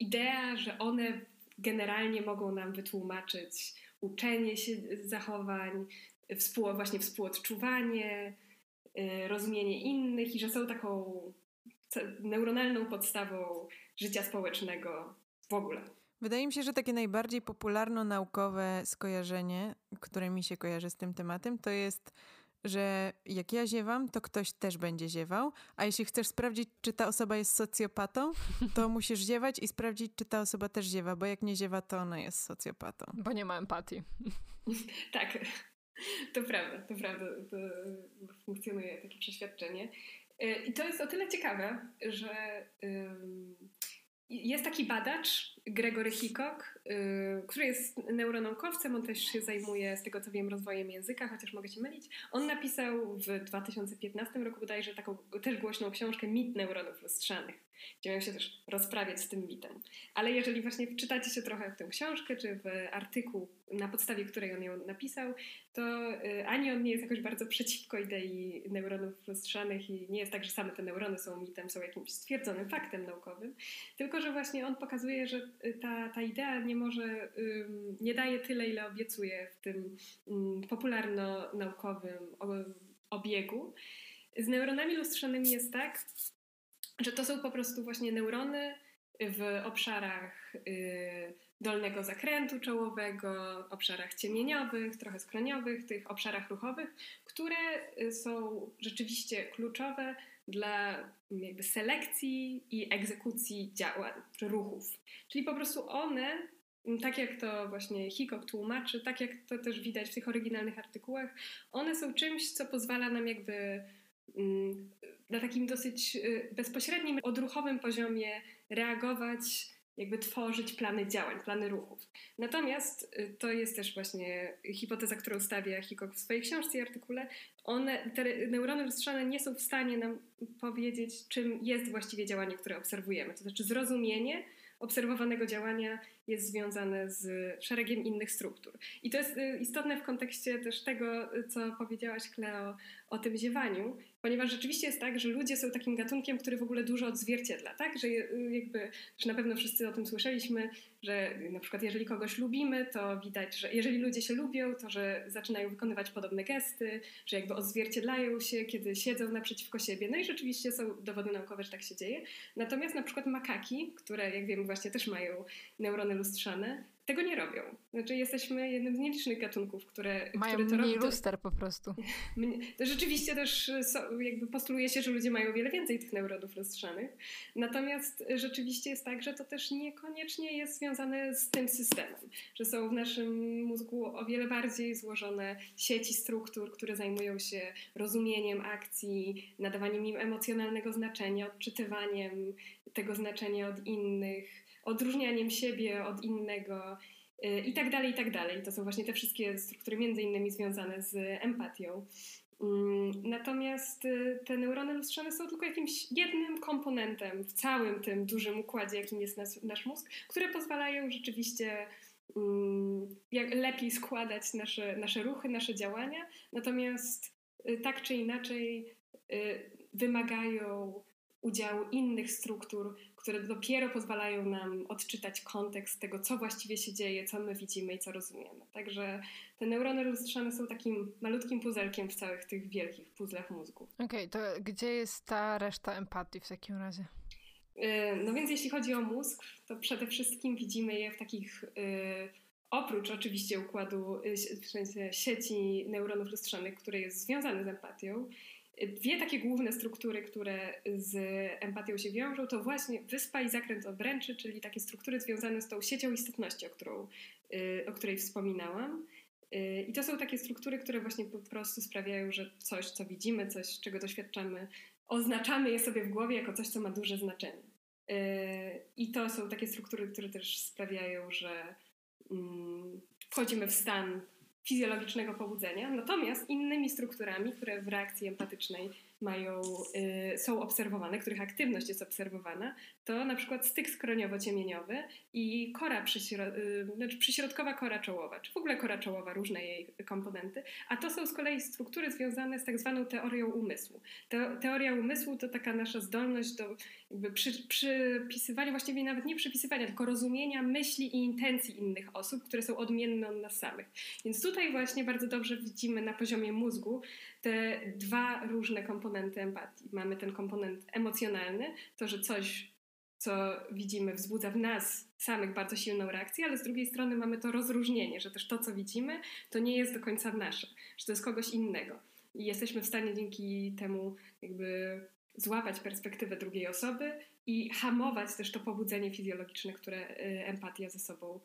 idea, że one generalnie mogą nam wytłumaczyć uczenie się zachowań, współ, właśnie współodczuwanie, y, rozumienie innych i że są taką neuronalną podstawą życia społecznego w ogóle. Wydaje mi się, że takie najbardziej popularno-naukowe skojarzenie, które mi się kojarzy z tym tematem, to jest że jak ja ziewam, to ktoś też będzie ziewał, a jeśli chcesz sprawdzić, czy ta osoba jest socjopatą, to musisz ziewać i sprawdzić, czy ta osoba też ziewa, bo jak nie ziewa, to ona jest socjopatą. Bo nie ma empatii. tak, to prawda, to prawda, to funkcjonuje takie przeświadczenie. Y, I to jest o tyle ciekawe, że jest taki badacz, Gregory Hickok, yy, który jest neuronaukowcem, on też się zajmuje, z tego co wiem, rozwojem języka, chociaż mogę się mylić. On napisał w 2015 roku bodajże taką też głośną książkę Mit neuronów lustrzanych gdzie miał się też rozprawiać z tym mitem. Ale jeżeli właśnie wczytacie się trochę w tę książkę, czy w artykuł, na podstawie której on ją napisał, to y, ani on nie jest jakoś bardzo przeciwko idei neuronów lustrzanych i nie jest tak, że same te neurony są mitem, są jakimś stwierdzonym faktem naukowym, tylko że właśnie on pokazuje, że ta, ta idea nie może, nie daje tyle, ile obiecuje w tym popularno-naukowym obiegu. Z neuronami lustrzanymi jest tak, że to są po prostu właśnie neurony w obszarach y, dolnego zakrętu czołowego, obszarach ciemieniowych, trochę skroniowych, tych obszarach ruchowych, które y, są rzeczywiście kluczowe dla jakby selekcji i egzekucji działań czy ruchów. Czyli po prostu one, tak jak to właśnie Hickok tłumaczy, tak jak to też widać w tych oryginalnych artykułach, one są czymś, co pozwala nam jakby mm, na takim dosyć y, bezpośrednim, odruchowym poziomie reagować, jakby tworzyć plany działań, plany ruchów. Natomiast y, to jest też właśnie hipoteza, którą stawia Hickok w swojej książce i artykule. One, te neurony lustrzane nie są w stanie nam powiedzieć, czym jest właściwie działanie, które obserwujemy. To znaczy zrozumienie obserwowanego działania jest związane z szeregiem innych struktur. I to jest y, istotne w kontekście też tego, co powiedziałaś, Kleo, o tym ziewaniu, ponieważ rzeczywiście jest tak, że ludzie są takim gatunkiem, który w ogóle dużo odzwierciedla, tak? Że jakby, że na pewno wszyscy o tym słyszeliśmy, że na przykład jeżeli kogoś lubimy, to widać, że jeżeli ludzie się lubią, to że zaczynają wykonywać podobne gesty, że jakby odzwierciedlają się, kiedy siedzą naprzeciwko siebie. No i rzeczywiście są dowody naukowe, że tak się dzieje. Natomiast na przykład makaki, które jak wiemy właśnie też mają neurony lustrzane, tego nie robią. Znaczy jesteśmy jednym z nielicznych gatunków, które, mają które to mniej robią. luster po prostu. Rzeczywiście też jakby postuluje się, że ludzie mają wiele więcej tych neuronów lustrzanych. Natomiast rzeczywiście jest tak, że to też niekoniecznie jest związane z tym systemem. Że są w naszym mózgu o wiele bardziej złożone sieci struktur, które zajmują się rozumieniem akcji, nadawaniem im emocjonalnego znaczenia, odczytywaniem tego znaczenia od innych odróżnianiem siebie od innego y, i tak dalej, i tak dalej. To są właśnie te wszystkie struktury między innymi związane z empatią. Mm, natomiast y, te neurony lustrzane są tylko jakimś jednym komponentem w całym tym dużym układzie, jakim jest nasz, nasz mózg, które pozwalają rzeczywiście mm, jak lepiej składać nasze, nasze ruchy, nasze działania. Natomiast y, tak czy inaczej wymagają udziału innych struktur, które dopiero pozwalają nam odczytać kontekst tego, co właściwie się dzieje, co my widzimy i co rozumiemy. Także te neurony lustrzane są takim malutkim puzelkiem w całych tych wielkich puzzlach mózgu. Okej, okay, to gdzie jest ta reszta empatii w takim razie? Y, no więc jeśli chodzi o mózg, to przede wszystkim widzimy je w takich, y, oprócz oczywiście układu, y, w sensie sieci neuronów lustrzanych, który jest związany z empatią, Dwie takie główne struktury, które z empatią się wiążą, to właśnie wyspa i zakręt obręczy, czyli takie struktury związane z tą siecią istotności, o, którą, y, o której wspominałam. Y, I to są takie struktury, które właśnie po prostu sprawiają, że coś, co widzimy, coś, czego doświadczamy, oznaczamy je sobie w głowie jako coś, co ma duże znaczenie. Y, I to są takie struktury, które też sprawiają, że mm, wchodzimy w stan fizjologicznego pobudzenia, natomiast innymi strukturami, które w reakcji empatycznej mają, y, są obserwowane, których aktywność jest obserwowana, to na przykład styk skroniowo-ciemieniowy i kora przyśro- y, znaczy przyśrodkowa kora czołowa, czy w ogóle kora czołowa, różne jej komponenty, a to są z kolei struktury związane z tak zwaną teorią umysłu. Te, teoria umysłu to taka nasza zdolność do przy, przypisywania, właściwie nawet nie przypisywania, tylko rozumienia myśli i intencji innych osób, które są odmienne od nas samych. Więc tutaj właśnie bardzo dobrze widzimy na poziomie mózgu te dwa różne komponenty empatii. Mamy ten komponent emocjonalny, to, że coś, co widzimy, wzbudza w nas samych bardzo silną reakcję, ale z drugiej strony mamy to rozróżnienie, że też to, co widzimy, to nie jest do końca nasze, że to jest kogoś innego. I jesteśmy w stanie dzięki temu jakby złapać perspektywę drugiej osoby i hamować też to pobudzenie fizjologiczne, które y, empatia ze sobą,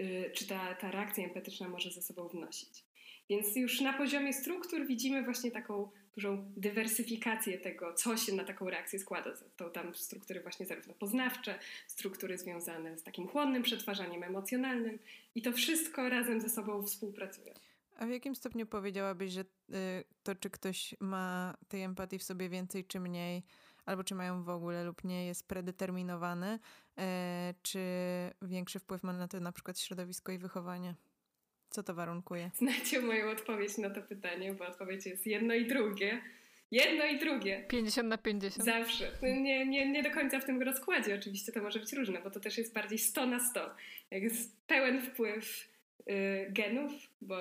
y, czy ta, ta reakcja empatyczna może ze sobą wnosić. Więc już na poziomie struktur widzimy właśnie taką dużą dywersyfikację tego, co się na taką reakcję składa. To tam struktury właśnie zarówno poznawcze, struktury związane z takim chłonnym przetwarzaniem emocjonalnym i to wszystko razem ze sobą współpracuje. A w jakim stopniu powiedziałabyś, że y, to, czy ktoś ma tej empatii w sobie więcej czy mniej, albo czy mają w ogóle lub nie, jest predeterminowane, e, czy większy wpływ ma na to na przykład środowisko i wychowanie? Co to warunkuje? Znacie moją odpowiedź na to pytanie, bo odpowiedź jest jedno i drugie. Jedno i drugie. 50 na 50. Zawsze. Nie, nie, nie do końca w tym rozkładzie oczywiście to może być różne, bo to też jest bardziej 100 na 100. Jak jest pełen wpływ y, genów, bo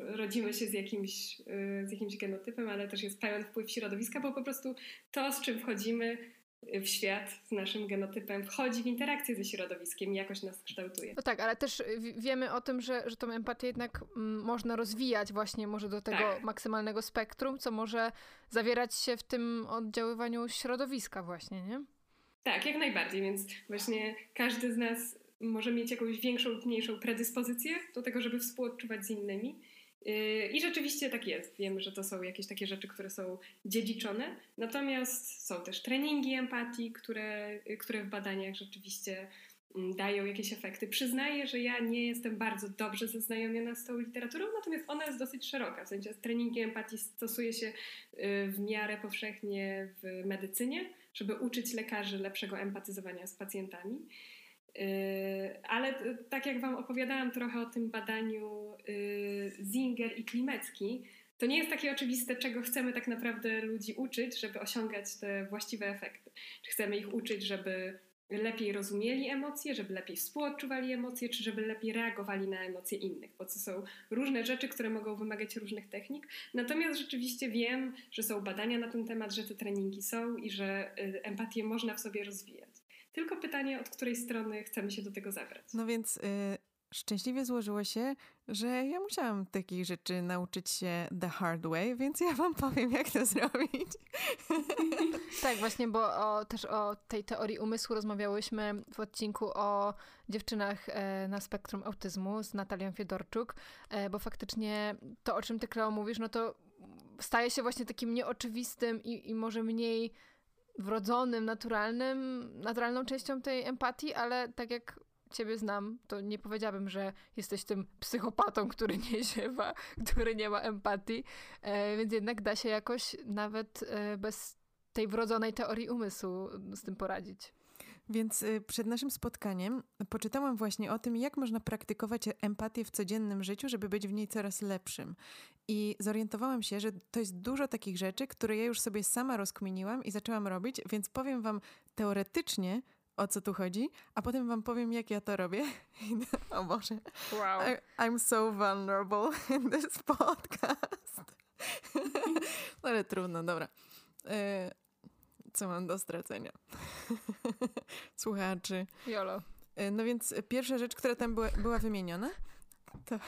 rodzimy się z jakimś, y, z jakimś genotypem, ale też jest pełen wpływ środowiska, bo po prostu to, z czym wchodzimy, w świat z naszym genotypem wchodzi w interakcję ze środowiskiem i jakoś nas kształtuje. No tak, ale też wiemy o tym, że, że tą empatię jednak mm, można rozwijać właśnie może do tego tak. maksymalnego spektrum, co może zawierać się w tym oddziaływaniu środowiska właśnie, nie? Tak, jak najbardziej, więc właśnie każdy z nas może mieć jakąś większą lub mniejszą predyspozycję do tego, żeby współodczuwać z innymi. Yy, I rzeczywiście tak jest. Wiemy, że to są jakieś takie rzeczy, które są dziedziczone. Natomiast są też treningi empatii, które, które w badaniach rzeczywiście mm, dają jakieś efekty. Przyznaję, że ja nie jestem bardzo dobrze zaznajomiona z tą literaturą, natomiast ona jest dosyć szeroka. W sensie treningi empatii stosuje się yy, w miarę powszechnie w medycynie, żeby uczyć lekarzy lepszego empatyzowania z pacjentami. Yy, ale tak jak Wam opowiadałam trochę o tym badaniu yy, Zinger i Klimecki, to nie jest takie oczywiste, czego chcemy tak naprawdę ludzi uczyć, żeby osiągać te właściwe efekty. Czy chcemy ich uczyć, żeby lepiej rozumieli emocje, żeby lepiej współodczuwali emocje, czy żeby lepiej reagowali na emocje innych, bo to są różne rzeczy, które mogą wymagać różnych technik. Natomiast rzeczywiście wiem, że są badania na ten temat, że te treningi są i że y, empatię można w sobie rozwijać. Tylko pytanie, od której strony chcemy się do tego zabrać. No więc y, szczęśliwie złożyło się, że ja musiałam takich rzeczy nauczyć się the hard way, więc ja wam powiem, jak to zrobić. tak, właśnie, bo o, też o tej teorii umysłu rozmawiałyśmy w odcinku o dziewczynach e, na spektrum autyzmu z Natalią Fiedorczuk, e, bo faktycznie to, o czym ty, Kleo, mówisz, no to staje się właśnie takim nieoczywistym i, i może mniej wrodzonym, naturalnym, naturalną częścią tej empatii, ale tak jak ciebie znam, to nie powiedziałabym, że jesteś tym psychopatą, który nie ziewa, który nie ma empatii, e, więc jednak da się jakoś nawet e, bez tej wrodzonej teorii umysłu z tym poradzić. Więc y, przed naszym spotkaniem poczytałam właśnie o tym, jak można praktykować empatię w codziennym życiu, żeby być w niej coraz lepszym. I zorientowałam się, że to jest dużo takich rzeczy, które ja już sobie sama rozkminiłam i zaczęłam robić, więc powiem Wam teoretycznie, o co tu chodzi, a potem Wam powiem, jak ja to robię. o Boże. Wow. I, I'm so vulnerable in this podcast. Ale trudno, dobra. E, co mam do stracenia? Słuchaczy. Jolo. E, no więc pierwsza rzecz, która tam była, była wymieniona, to...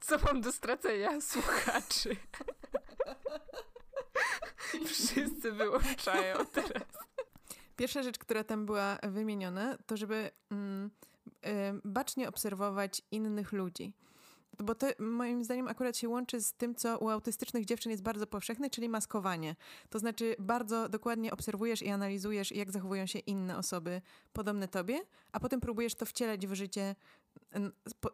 Co mam do stracenia? Słuchaczy. Wszyscy wyłączają teraz. Pierwsza rzecz, która tam była wymieniona, to żeby mm, y, bacznie obserwować innych ludzi. Bo to moim zdaniem akurat się łączy z tym, co u autystycznych dziewczyn jest bardzo powszechne, czyli maskowanie. To znaczy bardzo dokładnie obserwujesz i analizujesz, jak zachowują się inne osoby podobne tobie, a potem próbujesz to wcielać w życie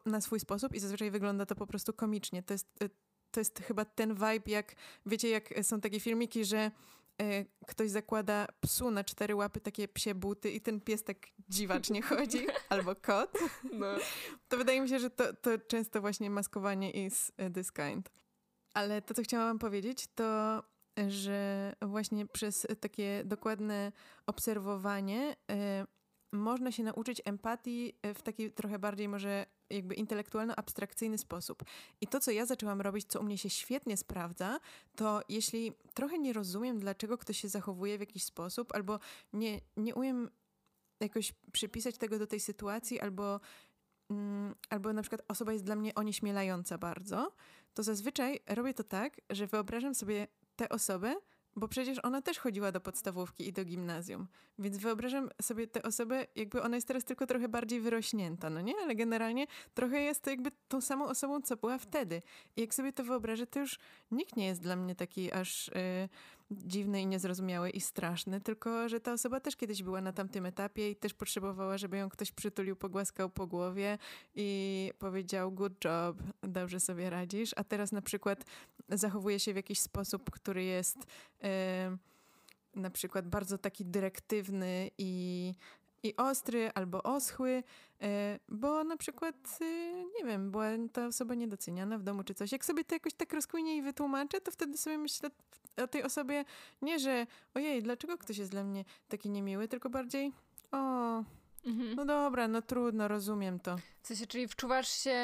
na swój sposób i zazwyczaj wygląda to po prostu komicznie. To jest, y, to jest chyba ten vibe, jak wiecie, jak są takie filmiki, że ktoś zakłada psu na cztery łapy takie psie buty i ten pies tak dziwacznie chodzi, albo kot, no. to wydaje mi się, że to, to często właśnie maskowanie is this kind. Ale to, co chciałam powiedzieć, to że właśnie przez takie dokładne obserwowanie y, można się nauczyć empatii w taki trochę bardziej może jakby intelektualno-abstrakcyjny sposób. I to, co ja zaczęłam robić, co u mnie się świetnie sprawdza, to jeśli trochę nie rozumiem, dlaczego ktoś się zachowuje w jakiś sposób, albo nie, nie umiem jakoś przypisać tego do tej sytuacji, albo, mm, albo na przykład osoba jest dla mnie onieśmielająca bardzo, to zazwyczaj robię to tak, że wyobrażam sobie tę osobę, bo przecież ona też chodziła do podstawówki i do gimnazjum. Więc wyobrażam sobie tę osobę, jakby ona jest teraz tylko trochę bardziej wyrośnięta, no nie? Ale generalnie trochę jest to jakby tą samą osobą, co była wtedy. I jak sobie to wyobrażę, to już nikt nie jest dla mnie taki aż... Yy, dziwny i niezrozumiały i straszny, tylko że ta osoba też kiedyś była na tamtym etapie i też potrzebowała, żeby ją ktoś przytulił, pogłaskał po głowie i powiedział good job, dobrze sobie radzisz, a teraz na przykład zachowuje się w jakiś sposób, który jest yy, na przykład bardzo taki dyrektywny i i ostry albo oschły, e, bo na przykład, e, nie wiem, była ta osoba niedoceniana w domu czy coś. Jak sobie to jakoś tak rozkminię i wytłumaczę, to wtedy sobie myślę o tej osobie nie, że ojej, dlaczego ktoś jest dla mnie taki niemiły, tylko bardziej o, mhm. no dobra, no trudno, rozumiem to. W sensie, czyli wczuwasz się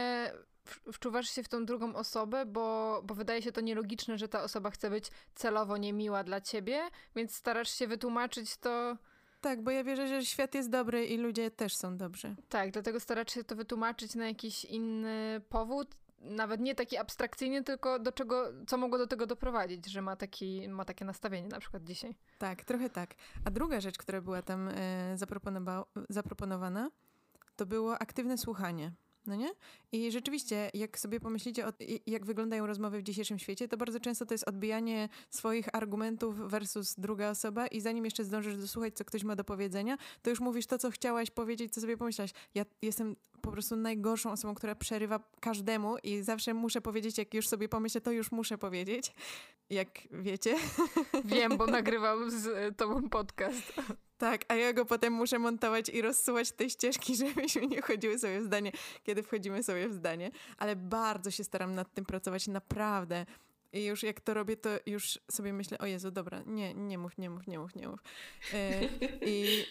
wczuwasz się w tą drugą osobę, bo, bo wydaje się to nielogiczne, że ta osoba chce być celowo niemiła dla ciebie, więc starasz się wytłumaczyć to tak, bo ja wierzę, że świat jest dobry i ludzie też są dobrzy. Tak, dlatego starać się to wytłumaczyć na jakiś inny powód, nawet nie taki abstrakcyjny, tylko do czego, co mogło do tego doprowadzić, że ma, taki, ma takie nastawienie na przykład dzisiaj. Tak, trochę tak. A druga rzecz, która była tam e, zaproponowana, to było aktywne słuchanie. No nie? I rzeczywiście, jak sobie pomyślicie, o, jak wyglądają rozmowy w dzisiejszym świecie, to bardzo często to jest odbijanie swoich argumentów versus druga osoba i zanim jeszcze zdążysz dosłuchać, co ktoś ma do powiedzenia, to już mówisz to, co chciałaś powiedzieć, co sobie pomyślałaś. Ja jestem po prostu najgorszą osobą, która przerywa każdemu i zawsze muszę powiedzieć, jak już sobie pomyślę, to już muszę powiedzieć. Jak wiecie. Wiem, bo nagrywam z tobą podcast. Tak, a ja go potem muszę montować i rozsuwać tej ścieżki, żebyśmy nie chodziły sobie w zdanie, kiedy wchodzimy sobie w zdanie. Ale bardzo się staram nad tym pracować, naprawdę. I już jak to robię, to już sobie myślę, o Jezu, dobra, nie, nie mów, nie mów, nie mów, nie mów. E, i,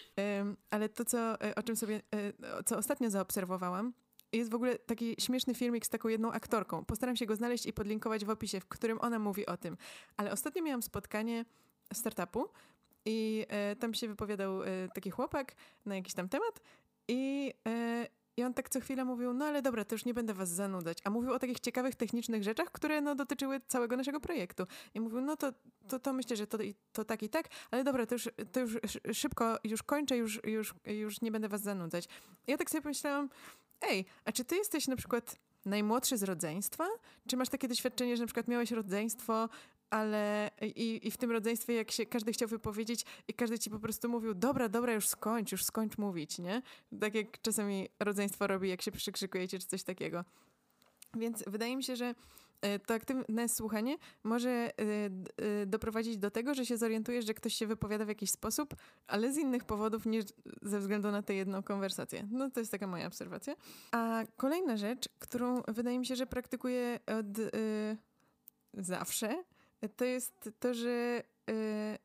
ale to, co, e, o czym sobie, e, co ostatnio zaobserwowałam, jest w ogóle taki śmieszny filmik z taką jedną aktorką. Postaram się go znaleźć i podlinkować w opisie, w którym ona mówi o tym. Ale ostatnio miałam spotkanie startupu, i e, tam się wypowiadał e, taki chłopak na jakiś tam temat i, e, i on tak co chwilę mówił, no ale dobra, to już nie będę was zanudzać. A mówił o takich ciekawych, technicznych rzeczach, które no, dotyczyły całego naszego projektu. I mówił, no to, to, to myślę, że to, to tak i tak, ale dobra, to już, to już szybko, już kończę, już, już, już nie będę was zanudzać. I ja tak sobie pomyślałam, ej, a czy ty jesteś na przykład najmłodszy z rodzeństwa? Czy masz takie doświadczenie, że na przykład miałeś rodzeństwo, ale i, i w tym rodzeństwie, jak się każdy chciał wypowiedzieć i każdy ci po prostu mówił, dobra, dobra, już skończ, już skończ mówić, nie? Tak jak czasami rodzeństwo robi, jak się przykrzykujecie czy coś takiego. Więc wydaje mi się, że e, to aktywne słuchanie może e, e, doprowadzić do tego, że się zorientujesz, że ktoś się wypowiada w jakiś sposób, ale z innych powodów niż ze względu na tę jedną konwersację. No to jest taka moja obserwacja. A kolejna rzecz, którą wydaje mi się, że praktykuję od zawsze, to jest to, że y,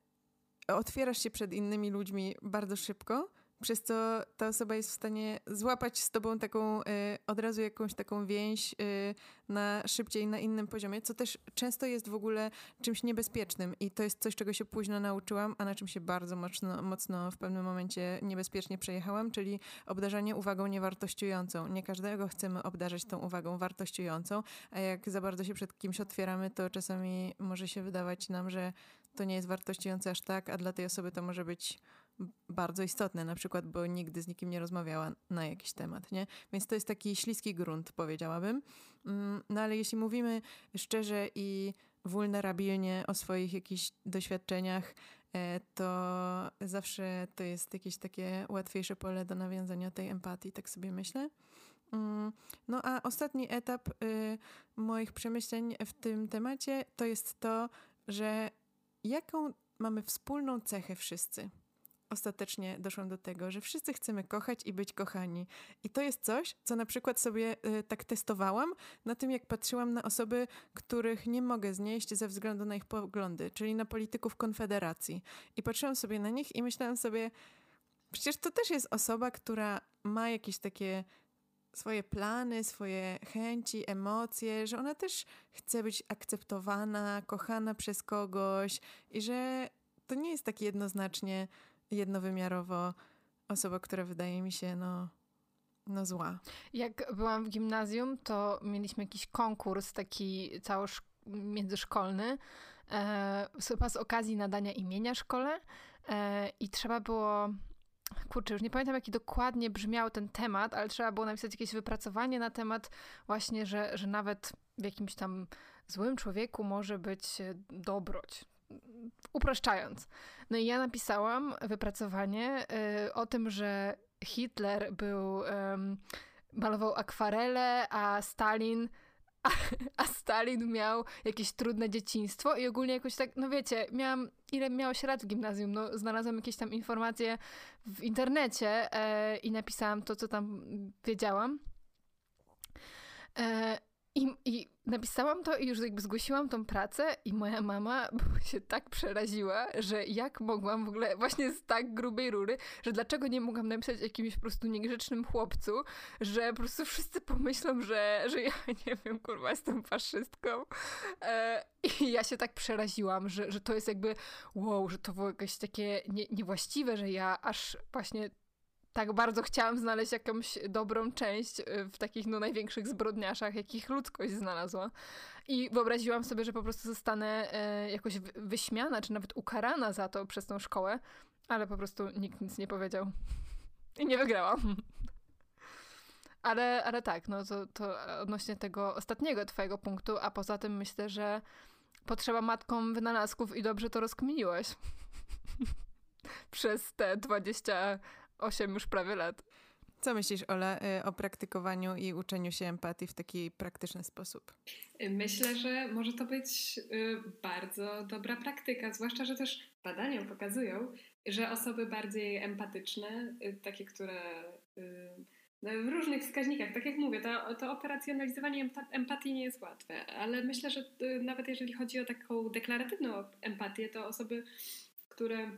otwierasz się przed innymi ludźmi bardzo szybko przez co ta osoba jest w stanie złapać z tobą taką y, od razu jakąś taką więź y, na szybciej, na innym poziomie, co też często jest w ogóle czymś niebezpiecznym i to jest coś, czego się późno nauczyłam, a na czym się bardzo mocno, mocno w pewnym momencie niebezpiecznie przejechałam, czyli obdarzanie uwagą niewartościującą. Nie każdego chcemy obdarzać tą uwagą wartościującą, a jak za bardzo się przed kimś otwieramy, to czasami może się wydawać nam, że to nie jest wartościujące aż tak, a dla tej osoby to może być bardzo istotne, na przykład, bo nigdy z nikim nie rozmawiała na jakiś temat, nie? Więc to jest taki śliski grunt, powiedziałabym. Mm, no ale jeśli mówimy szczerze i wulnerabilnie o swoich jakichś doświadczeniach, e, to zawsze to jest jakieś takie łatwiejsze pole do nawiązania tej empatii, tak sobie myślę. Mm, no a ostatni etap y, moich przemyśleń w tym temacie to jest to, że jaką mamy wspólną cechę wszyscy ostatecznie doszłam do tego, że wszyscy chcemy kochać i być kochani. I to jest coś, co na przykład sobie y, tak testowałam na tym, jak patrzyłam na osoby, których nie mogę znieść ze względu na ich poglądy, czyli na polityków Konfederacji. I patrzyłam sobie na nich i myślałam sobie, przecież to też jest osoba, która ma jakieś takie swoje plany, swoje chęci, emocje, że ona też chce być akceptowana, kochana przez kogoś i że to nie jest tak jednoznacznie jednowymiarowo osoba, która wydaje mi się, no, no zła. Jak byłam w gimnazjum, to mieliśmy jakiś konkurs taki całosz międzyszkolny, e, chyba z okazji nadania imienia szkole e, i trzeba było kurczę, już nie pamiętam jaki dokładnie brzmiał ten temat, ale trzeba było napisać jakieś wypracowanie na temat właśnie, że, że nawet w jakimś tam złym człowieku może być dobroć upraszczając. No i ja napisałam wypracowanie y, o tym, że Hitler był, malował akwarele, a Stalin a, a, Stalin miał jakieś trudne dzieciństwo i ogólnie jakoś tak, no wiecie, miałam, ile miało lat w gimnazjum, no znalazłam jakieś tam informacje w internecie e, i napisałam to, co tam wiedziałam. E, i, I napisałam to i już jakby zgłosiłam tą pracę i moja mama się tak przeraziła, że jak mogłam w ogóle właśnie z tak grubej rury, że dlaczego nie mogłam napisać jakimś po prostu niegrzecznym chłopcu, że po prostu wszyscy pomyślą, że, że ja nie wiem, kurwa, jestem faszystką. E, I ja się tak przeraziłam, że, że to jest jakby wow, że to było jakieś takie nie, niewłaściwe, że ja aż właśnie tak bardzo chciałam znaleźć jakąś dobrą część y, w takich no, największych zbrodniarzach, jakich ludzkość znalazła. I wyobraziłam sobie, że po prostu zostanę e, jakoś wyśmiana, czy nawet ukarana za to przez tą szkołę, ale po prostu nikt nic nie powiedział. I nie wygrałam. Ale, ale tak, no to, to odnośnie tego ostatniego twojego punktu, a poza tym myślę, że potrzeba matkom wynalazków i dobrze to rozkminiłaś. Przez te 20 8 już prawie lat. Co myślisz, Ola, y, o praktykowaniu i uczeniu się empatii w taki praktyczny sposób? Myślę, że może to być y, bardzo dobra praktyka, zwłaszcza, że też badania pokazują, że osoby bardziej empatyczne, y, takie, które no, w różnych wskaźnikach, tak jak mówię, to, to operacjonalizowanie empatii nie jest łatwe, ale myślę, że nawet jeżeli chodzi o taką deklaratywną empatię, to osoby, które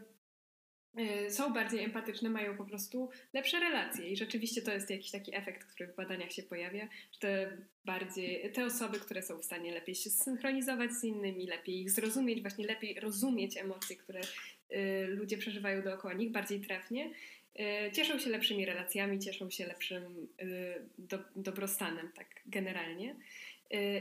są bardziej empatyczne, mają po prostu lepsze relacje i rzeczywiście to jest jakiś taki efekt, który w badaniach się pojawia, że te bardziej, te osoby, które są w stanie lepiej się zsynchronizować z innymi, lepiej ich zrozumieć, właśnie lepiej rozumieć emocje, które y, ludzie przeżywają dookoła nich bardziej trafnie, y, cieszą się lepszymi relacjami, cieszą się lepszym do, dobrostanem, tak generalnie.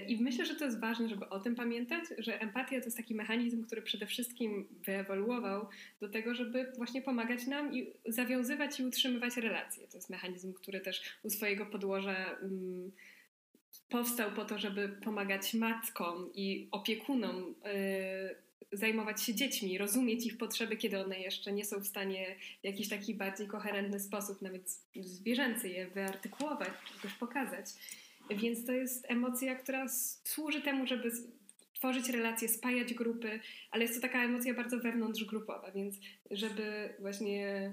I myślę, że to jest ważne, żeby o tym pamiętać, że empatia to jest taki mechanizm, który przede wszystkim wyewoluował do tego, żeby właśnie pomagać nam i zawiązywać i utrzymywać relacje. To jest mechanizm, który też u swojego podłoża um, powstał po to, żeby pomagać matkom i opiekunom y, zajmować się dziećmi, rozumieć ich potrzeby, kiedy one jeszcze nie są w stanie w jakiś taki bardziej koherentny sposób, nawet zwierzęcy je wyartykułować, czy też pokazać. Więc to jest emocja, która służy temu, żeby tworzyć relacje, spajać grupy, ale jest to taka emocja bardzo wewnątrzgrupowa, więc żeby właśnie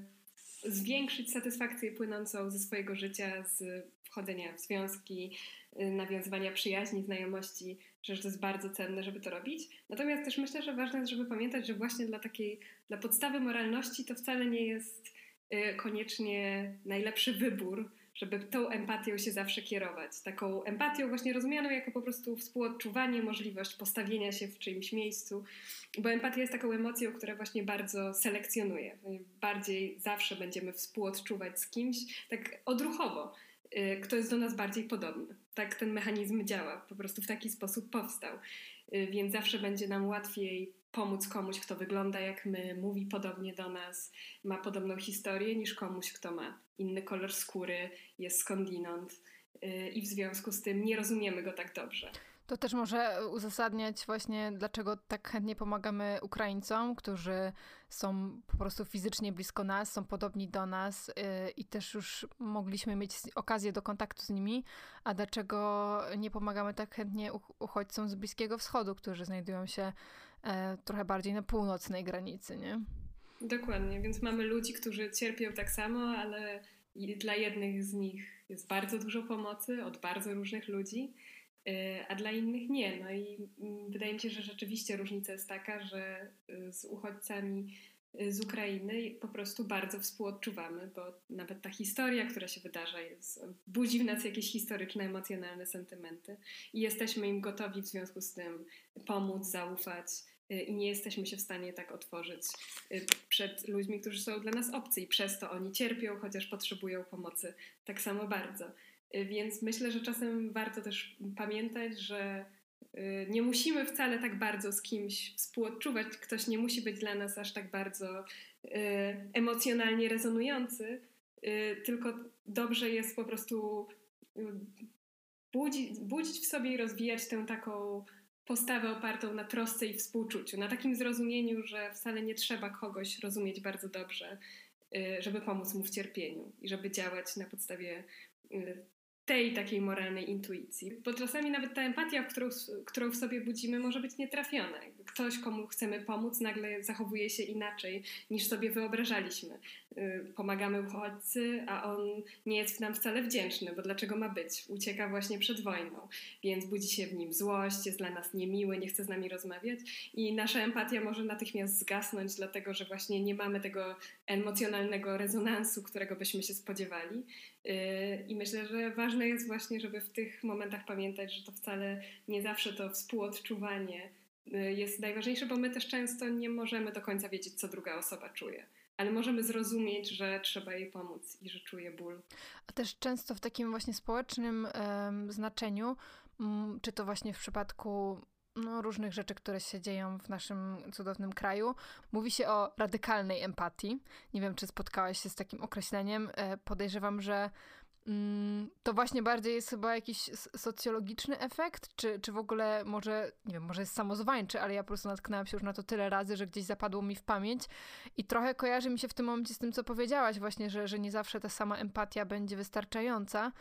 zwiększyć satysfakcję płynącą ze swojego życia, z wchodzenia w związki, y, nawiązywania przyjaźni, znajomości, że to jest bardzo cenne, żeby to robić. Natomiast też myślę, że ważne jest, żeby pamiętać, że właśnie dla takiej, dla podstawy moralności to wcale nie jest y, koniecznie najlepszy wybór, żeby tą empatią się zawsze kierować. Taką empatią właśnie rozumianą jako po prostu współodczuwanie, możliwość postawienia się w czyimś miejscu, bo empatia jest taką emocją, która właśnie bardzo selekcjonuje. Bardziej zawsze będziemy współodczuwać z kimś, tak odruchowo, y, kto jest do nas bardziej podobny. Tak ten mechanizm działa, po prostu w taki sposób powstał. Y, więc zawsze będzie nam łatwiej pomóc komuś, kto wygląda jak my, mówi podobnie do nas, ma podobną historię, niż komuś, kto ma inny kolor skóry, jest skądinąd yy, i w związku z tym nie rozumiemy go tak dobrze. To też może uzasadniać właśnie, dlaczego tak chętnie pomagamy Ukraińcom, którzy są po prostu fizycznie blisko nas, są podobni do nas yy, i też już mogliśmy mieć okazję do kontaktu z nimi, a dlaczego nie pomagamy tak chętnie uchodźcom z Bliskiego Wschodu, którzy znajdują się trochę bardziej na północnej granicy, nie? Dokładnie, więc mamy ludzi, którzy cierpią tak samo, ale dla jednych z nich jest bardzo dużo pomocy od bardzo różnych ludzi, e, a dla innych nie. No i mm, wydaje mi się, że rzeczywiście różnica jest taka, że e, z uchodźcami e, z Ukrainy po prostu bardzo współodczuwamy, bo nawet ta historia, która się wydarza, jest, budzi w nas jakieś historyczne, emocjonalne sentymenty i jesteśmy im gotowi w związku z tym pomóc, zaufać i nie jesteśmy się w stanie tak otworzyć y, przed ludźmi, którzy są dla nas obcy i przez to oni cierpią, chociaż potrzebują pomocy tak samo bardzo. Y, więc myślę, że czasem warto też pamiętać, że nie musimy wcale tak bardzo z kimś współodczuwać, ktoś nie musi być dla nas aż tak bardzo emocjonalnie rezonujący, tylko dobrze jest po prostu budzić, budzić w sobie i rozwijać tę taką postawę opartą na trosce i współczuciu, na takim zrozumieniu, że wcale nie trzeba kogoś rozumieć bardzo dobrze, y, żeby pomóc mu w cierpieniu i żeby działać na podstawie y, tej takiej moralnej intuicji. Bo czasami nawet ta empatia, którą, którą w sobie budzimy, może być nietrafiona. Ktoś, komu chcemy pomóc, nagle zachowuje się inaczej niż sobie wyobrażaliśmy. Y, pomagamy uchodźcy, a on nie jest nam wcale wdzięczny, bo dlaczego ma być? Ucieka właśnie przed wojną, więc budzi się w nim złość, jest dla nas niemiły, nie chce z nami rozmawiać i nasza empatia może natychmiast zgasnąć, dlatego że właśnie nie mamy tego emocjonalnego rezonansu, którego byśmy się spodziewali. Y, I myślę, że ważne jest właśnie, żeby w tych momentach pamiętać, że to wcale nie zawsze to współodczuwanie y, jest najważniejsze, bo my też często nie możemy do końca wiedzieć, co druga osoba czuje ale możemy zrozumieć, że trzeba jej pomóc i że czuje ból. A też często w takim właśnie społecznym um, znaczeniu, um, czy to właśnie w przypadku no, różnych rzeczy, które się dzieją w naszym cudownym kraju, mówi się o radykalnej empatii. Nie wiem, czy spotkałaś się z takim określeniem. E, podejrzewam, że Mm, to właśnie bardziej jest chyba jakiś socjologiczny efekt, czy, czy w ogóle może, nie wiem, może jest samozwańczy, ale ja po prostu natknęłam się już na to tyle razy, że gdzieś zapadło mi w pamięć i trochę kojarzy mi się w tym momencie z tym, co powiedziałaś właśnie, że, że nie zawsze ta sama empatia będzie wystarczająca,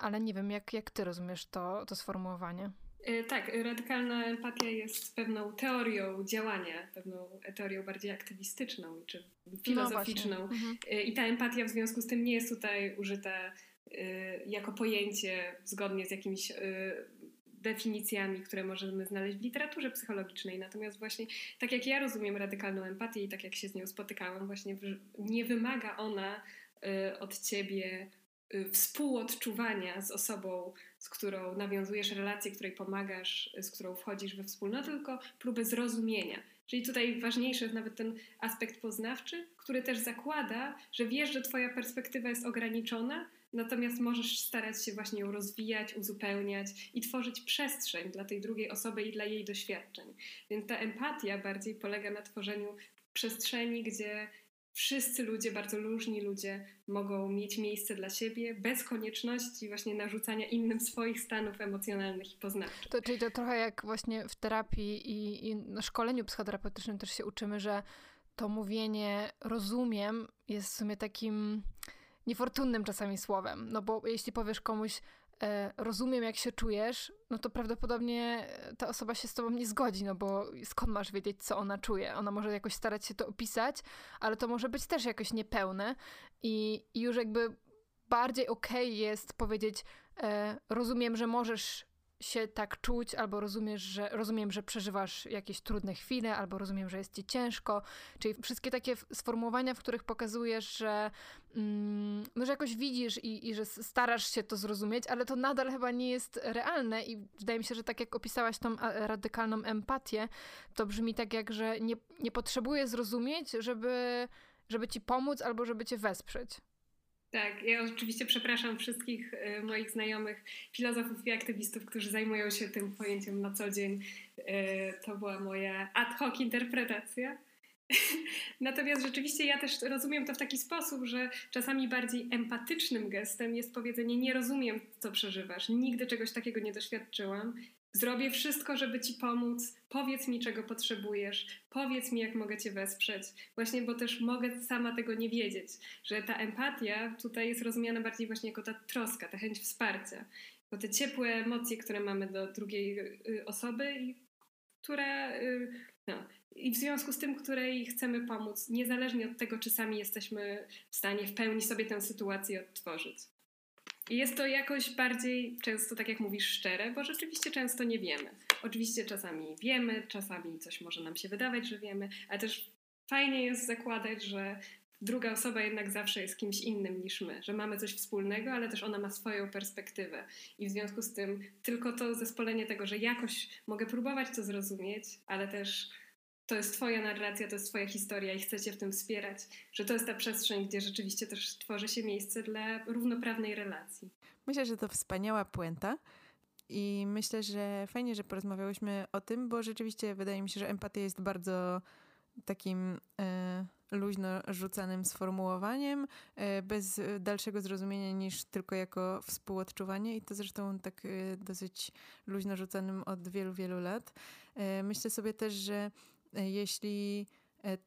ale nie wiem, jak, jak ty rozumiesz to, to sformułowanie? E, tak, radykalna empatia jest pewną teorią działania, pewną teorią bardziej aktywistyczną czy filozoficzną. No mhm. E, I ta empatia w związku z tym nie jest tutaj użyta e, jako pojęcie zgodnie z jakimiś definicjami, które możemy znaleźć w literaturze psychologicznej. Natomiast właśnie tak jak ja rozumiem radykalną empatię i tak jak się z nią spotykałam, właśnie nie wymaga ona od ciebie współodczuwania z osobą, z którą nawiązujesz relację, której pomagasz, z którą wchodzisz we wspólnotę, tylko próbę zrozumienia. Czyli tutaj ważniejszy jest nawet ten aspekt poznawczy, który też zakłada, że wiesz, że Twoja perspektywa jest ograniczona, natomiast możesz starać się właśnie ją rozwijać, uzupełniać i tworzyć przestrzeń dla tej drugiej osoby i dla jej doświadczeń. Więc ta empatia bardziej polega na tworzeniu przestrzeni, gdzie wszyscy ludzie, bardzo różni ludzie mogą mieć miejsce dla siebie bez konieczności właśnie narzucania innym swoich stanów emocjonalnych i poznawczych. To, czyli to trochę jak właśnie w terapii i, i na szkoleniu psychoterapeutycznym też się uczymy, że to mówienie rozumiem jest w sumie takim niefortunnym czasami słowem, no bo jeśli powiesz komuś rozumiem, jak się czujesz, no to prawdopodobnie ta osoba się z tobą nie zgodzi, no bo skąd masz wiedzieć, co ona czuje? Ona może jakoś starać się to opisać, ale to może być też jakoś niepełne i, i już jakby bardziej okej okay jest powiedzieć, e, rozumiem, że możesz się tak czuć, albo rozumiesz, że, rozumiem, że przeżywasz jakieś trudne chwile, albo rozumiem, że jest ci ciężko. Czyli wszystkie takie sformułowania, w których pokazujesz, że, mm, no, że jakoś widzisz i, i że starasz się to zrozumieć, ale to nadal chyba nie jest realne i wydaje mi się, że tak jak opisałaś tą radykalną empatię, to brzmi tak jak, że nie, nie potrzebuję zrozumieć, żeby, żeby ci pomóc albo żeby cię wesprzeć. Tak, ja oczywiście przepraszam wszystkich y, moich znajomych filozofów i aktywistów, którzy zajmują się tym pojęciem na co dzień. Y, to była moja ad hoc interpretacja. Natomiast rzeczywiście ja też rozumiem to w taki sposób, że czasami bardziej empatycznym gestem jest powiedzenie: Nie rozumiem, co przeżywasz, nigdy czegoś takiego nie doświadczyłam Zrobię wszystko, żeby ci pomóc. Powiedz mi, czego potrzebujesz. Powiedz mi, jak mogę cię wesprzeć. Właśnie, bo też mogę sama tego nie wiedzieć, że ta empatia tutaj jest rozumiana bardziej właśnie jako ta troska, ta chęć wsparcia. Bo te ciepłe emocje, które mamy do drugiej y, osoby i które, y, no, i w związku z tym, której chcemy pomóc, niezależnie od tego, czy sami jesteśmy w stanie w pełni sobie tę sytuację odtworzyć. Jest to jakoś bardziej często, tak jak mówisz, szczere, bo rzeczywiście często nie wiemy. Oczywiście czasami wiemy, czasami coś może nam się wydawać, że wiemy, ale też fajnie jest zakładać, że druga osoba jednak zawsze jest kimś innym niż my, że mamy coś wspólnego, ale też ona ma swoją perspektywę. I w związku z tym tylko to zespolenie tego, że jakoś mogę próbować to zrozumieć, ale też to jest Twoja narracja, to jest Twoja historia i chcecie w tym wspierać, że to jest ta przestrzeń, gdzie rzeczywiście też tworzy się miejsce dla równoprawnej relacji. Myślę, że to wspaniała puenta. I myślę, że fajnie, że porozmawiałyśmy o tym, bo rzeczywiście wydaje mi się, że empatia jest bardzo takim e, luźno rzucanym sformułowaniem, e, bez dalszego zrozumienia niż tylko jako współodczuwanie i to zresztą tak e, dosyć luźno rzucanym od wielu, wielu lat. E, myślę sobie też, że jeśli e,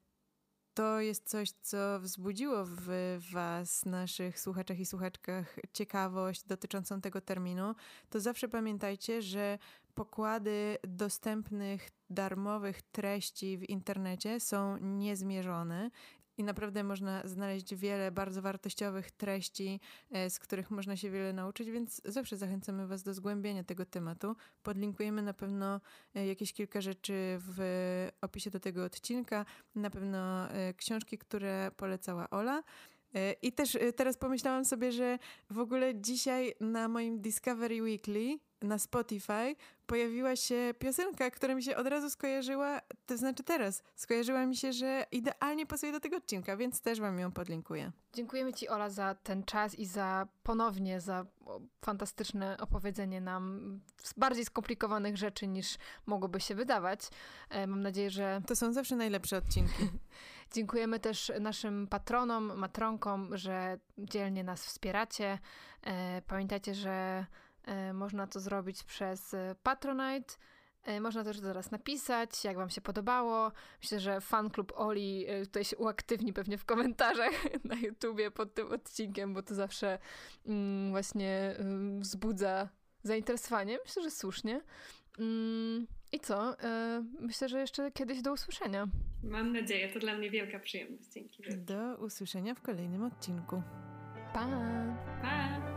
to jest coś, co wzbudziło w Was, naszych słuchaczach i słuchaczkach, ciekawość dotyczącą tego terminu, to zawsze pamiętajcie, że pokłady dostępnych darmowych treści w internecie są niezmierzone i naprawdę można znaleźć wiele bardzo wartościowych treści, e, z których można się wiele nauczyć, więc zawsze zachęcamy Was do zgłębienia tego tematu. Podlinkujemy na pewno e, jakieś kilka rzeczy w opisie do tego odcinka, na pewno e, książki, które polecała Ola. I też teraz pomyślałam sobie, że w ogóle dzisiaj na moim Discovery Weekly na Spotify pojawiła się piosenka, która mi się od razu skojarzyła, to znaczy teraz, skojarzyła mi się, że idealnie pasuje do tego odcinka, więc też wam ją podlinkuję. Dziękujemy ci Ola za ten czas i za ponownie, za fantastyczne opowiedzenie nam bardziej skomplikowanych rzeczy niż mogłoby się wydawać. E, mam nadzieję, że... To są zawsze najlepsze odcinki. Dziękujemy też naszym patronom, matronkom, że dzielnie nas wspieracie. E, pamiętajcie, że można to zrobić przez e, Patronite. E, można też zaraz napisać, jak Wam się podobało. Myślę, że fan klub Oli tutaj się uaktywni pewnie w komentarzach na YouTubie pod tym odcinkiem, bo to zawsze mm, właśnie wzbudza zainteresowanie. Myślę, że słusznie. Mm, I co? Myślę, że jeszcze kiedyś do usłyszenia. Mam nadzieję, to dla mnie wielka przyjemność. Dzięki. Do usłyszenia w kolejnym odcinku. Pa! Pa!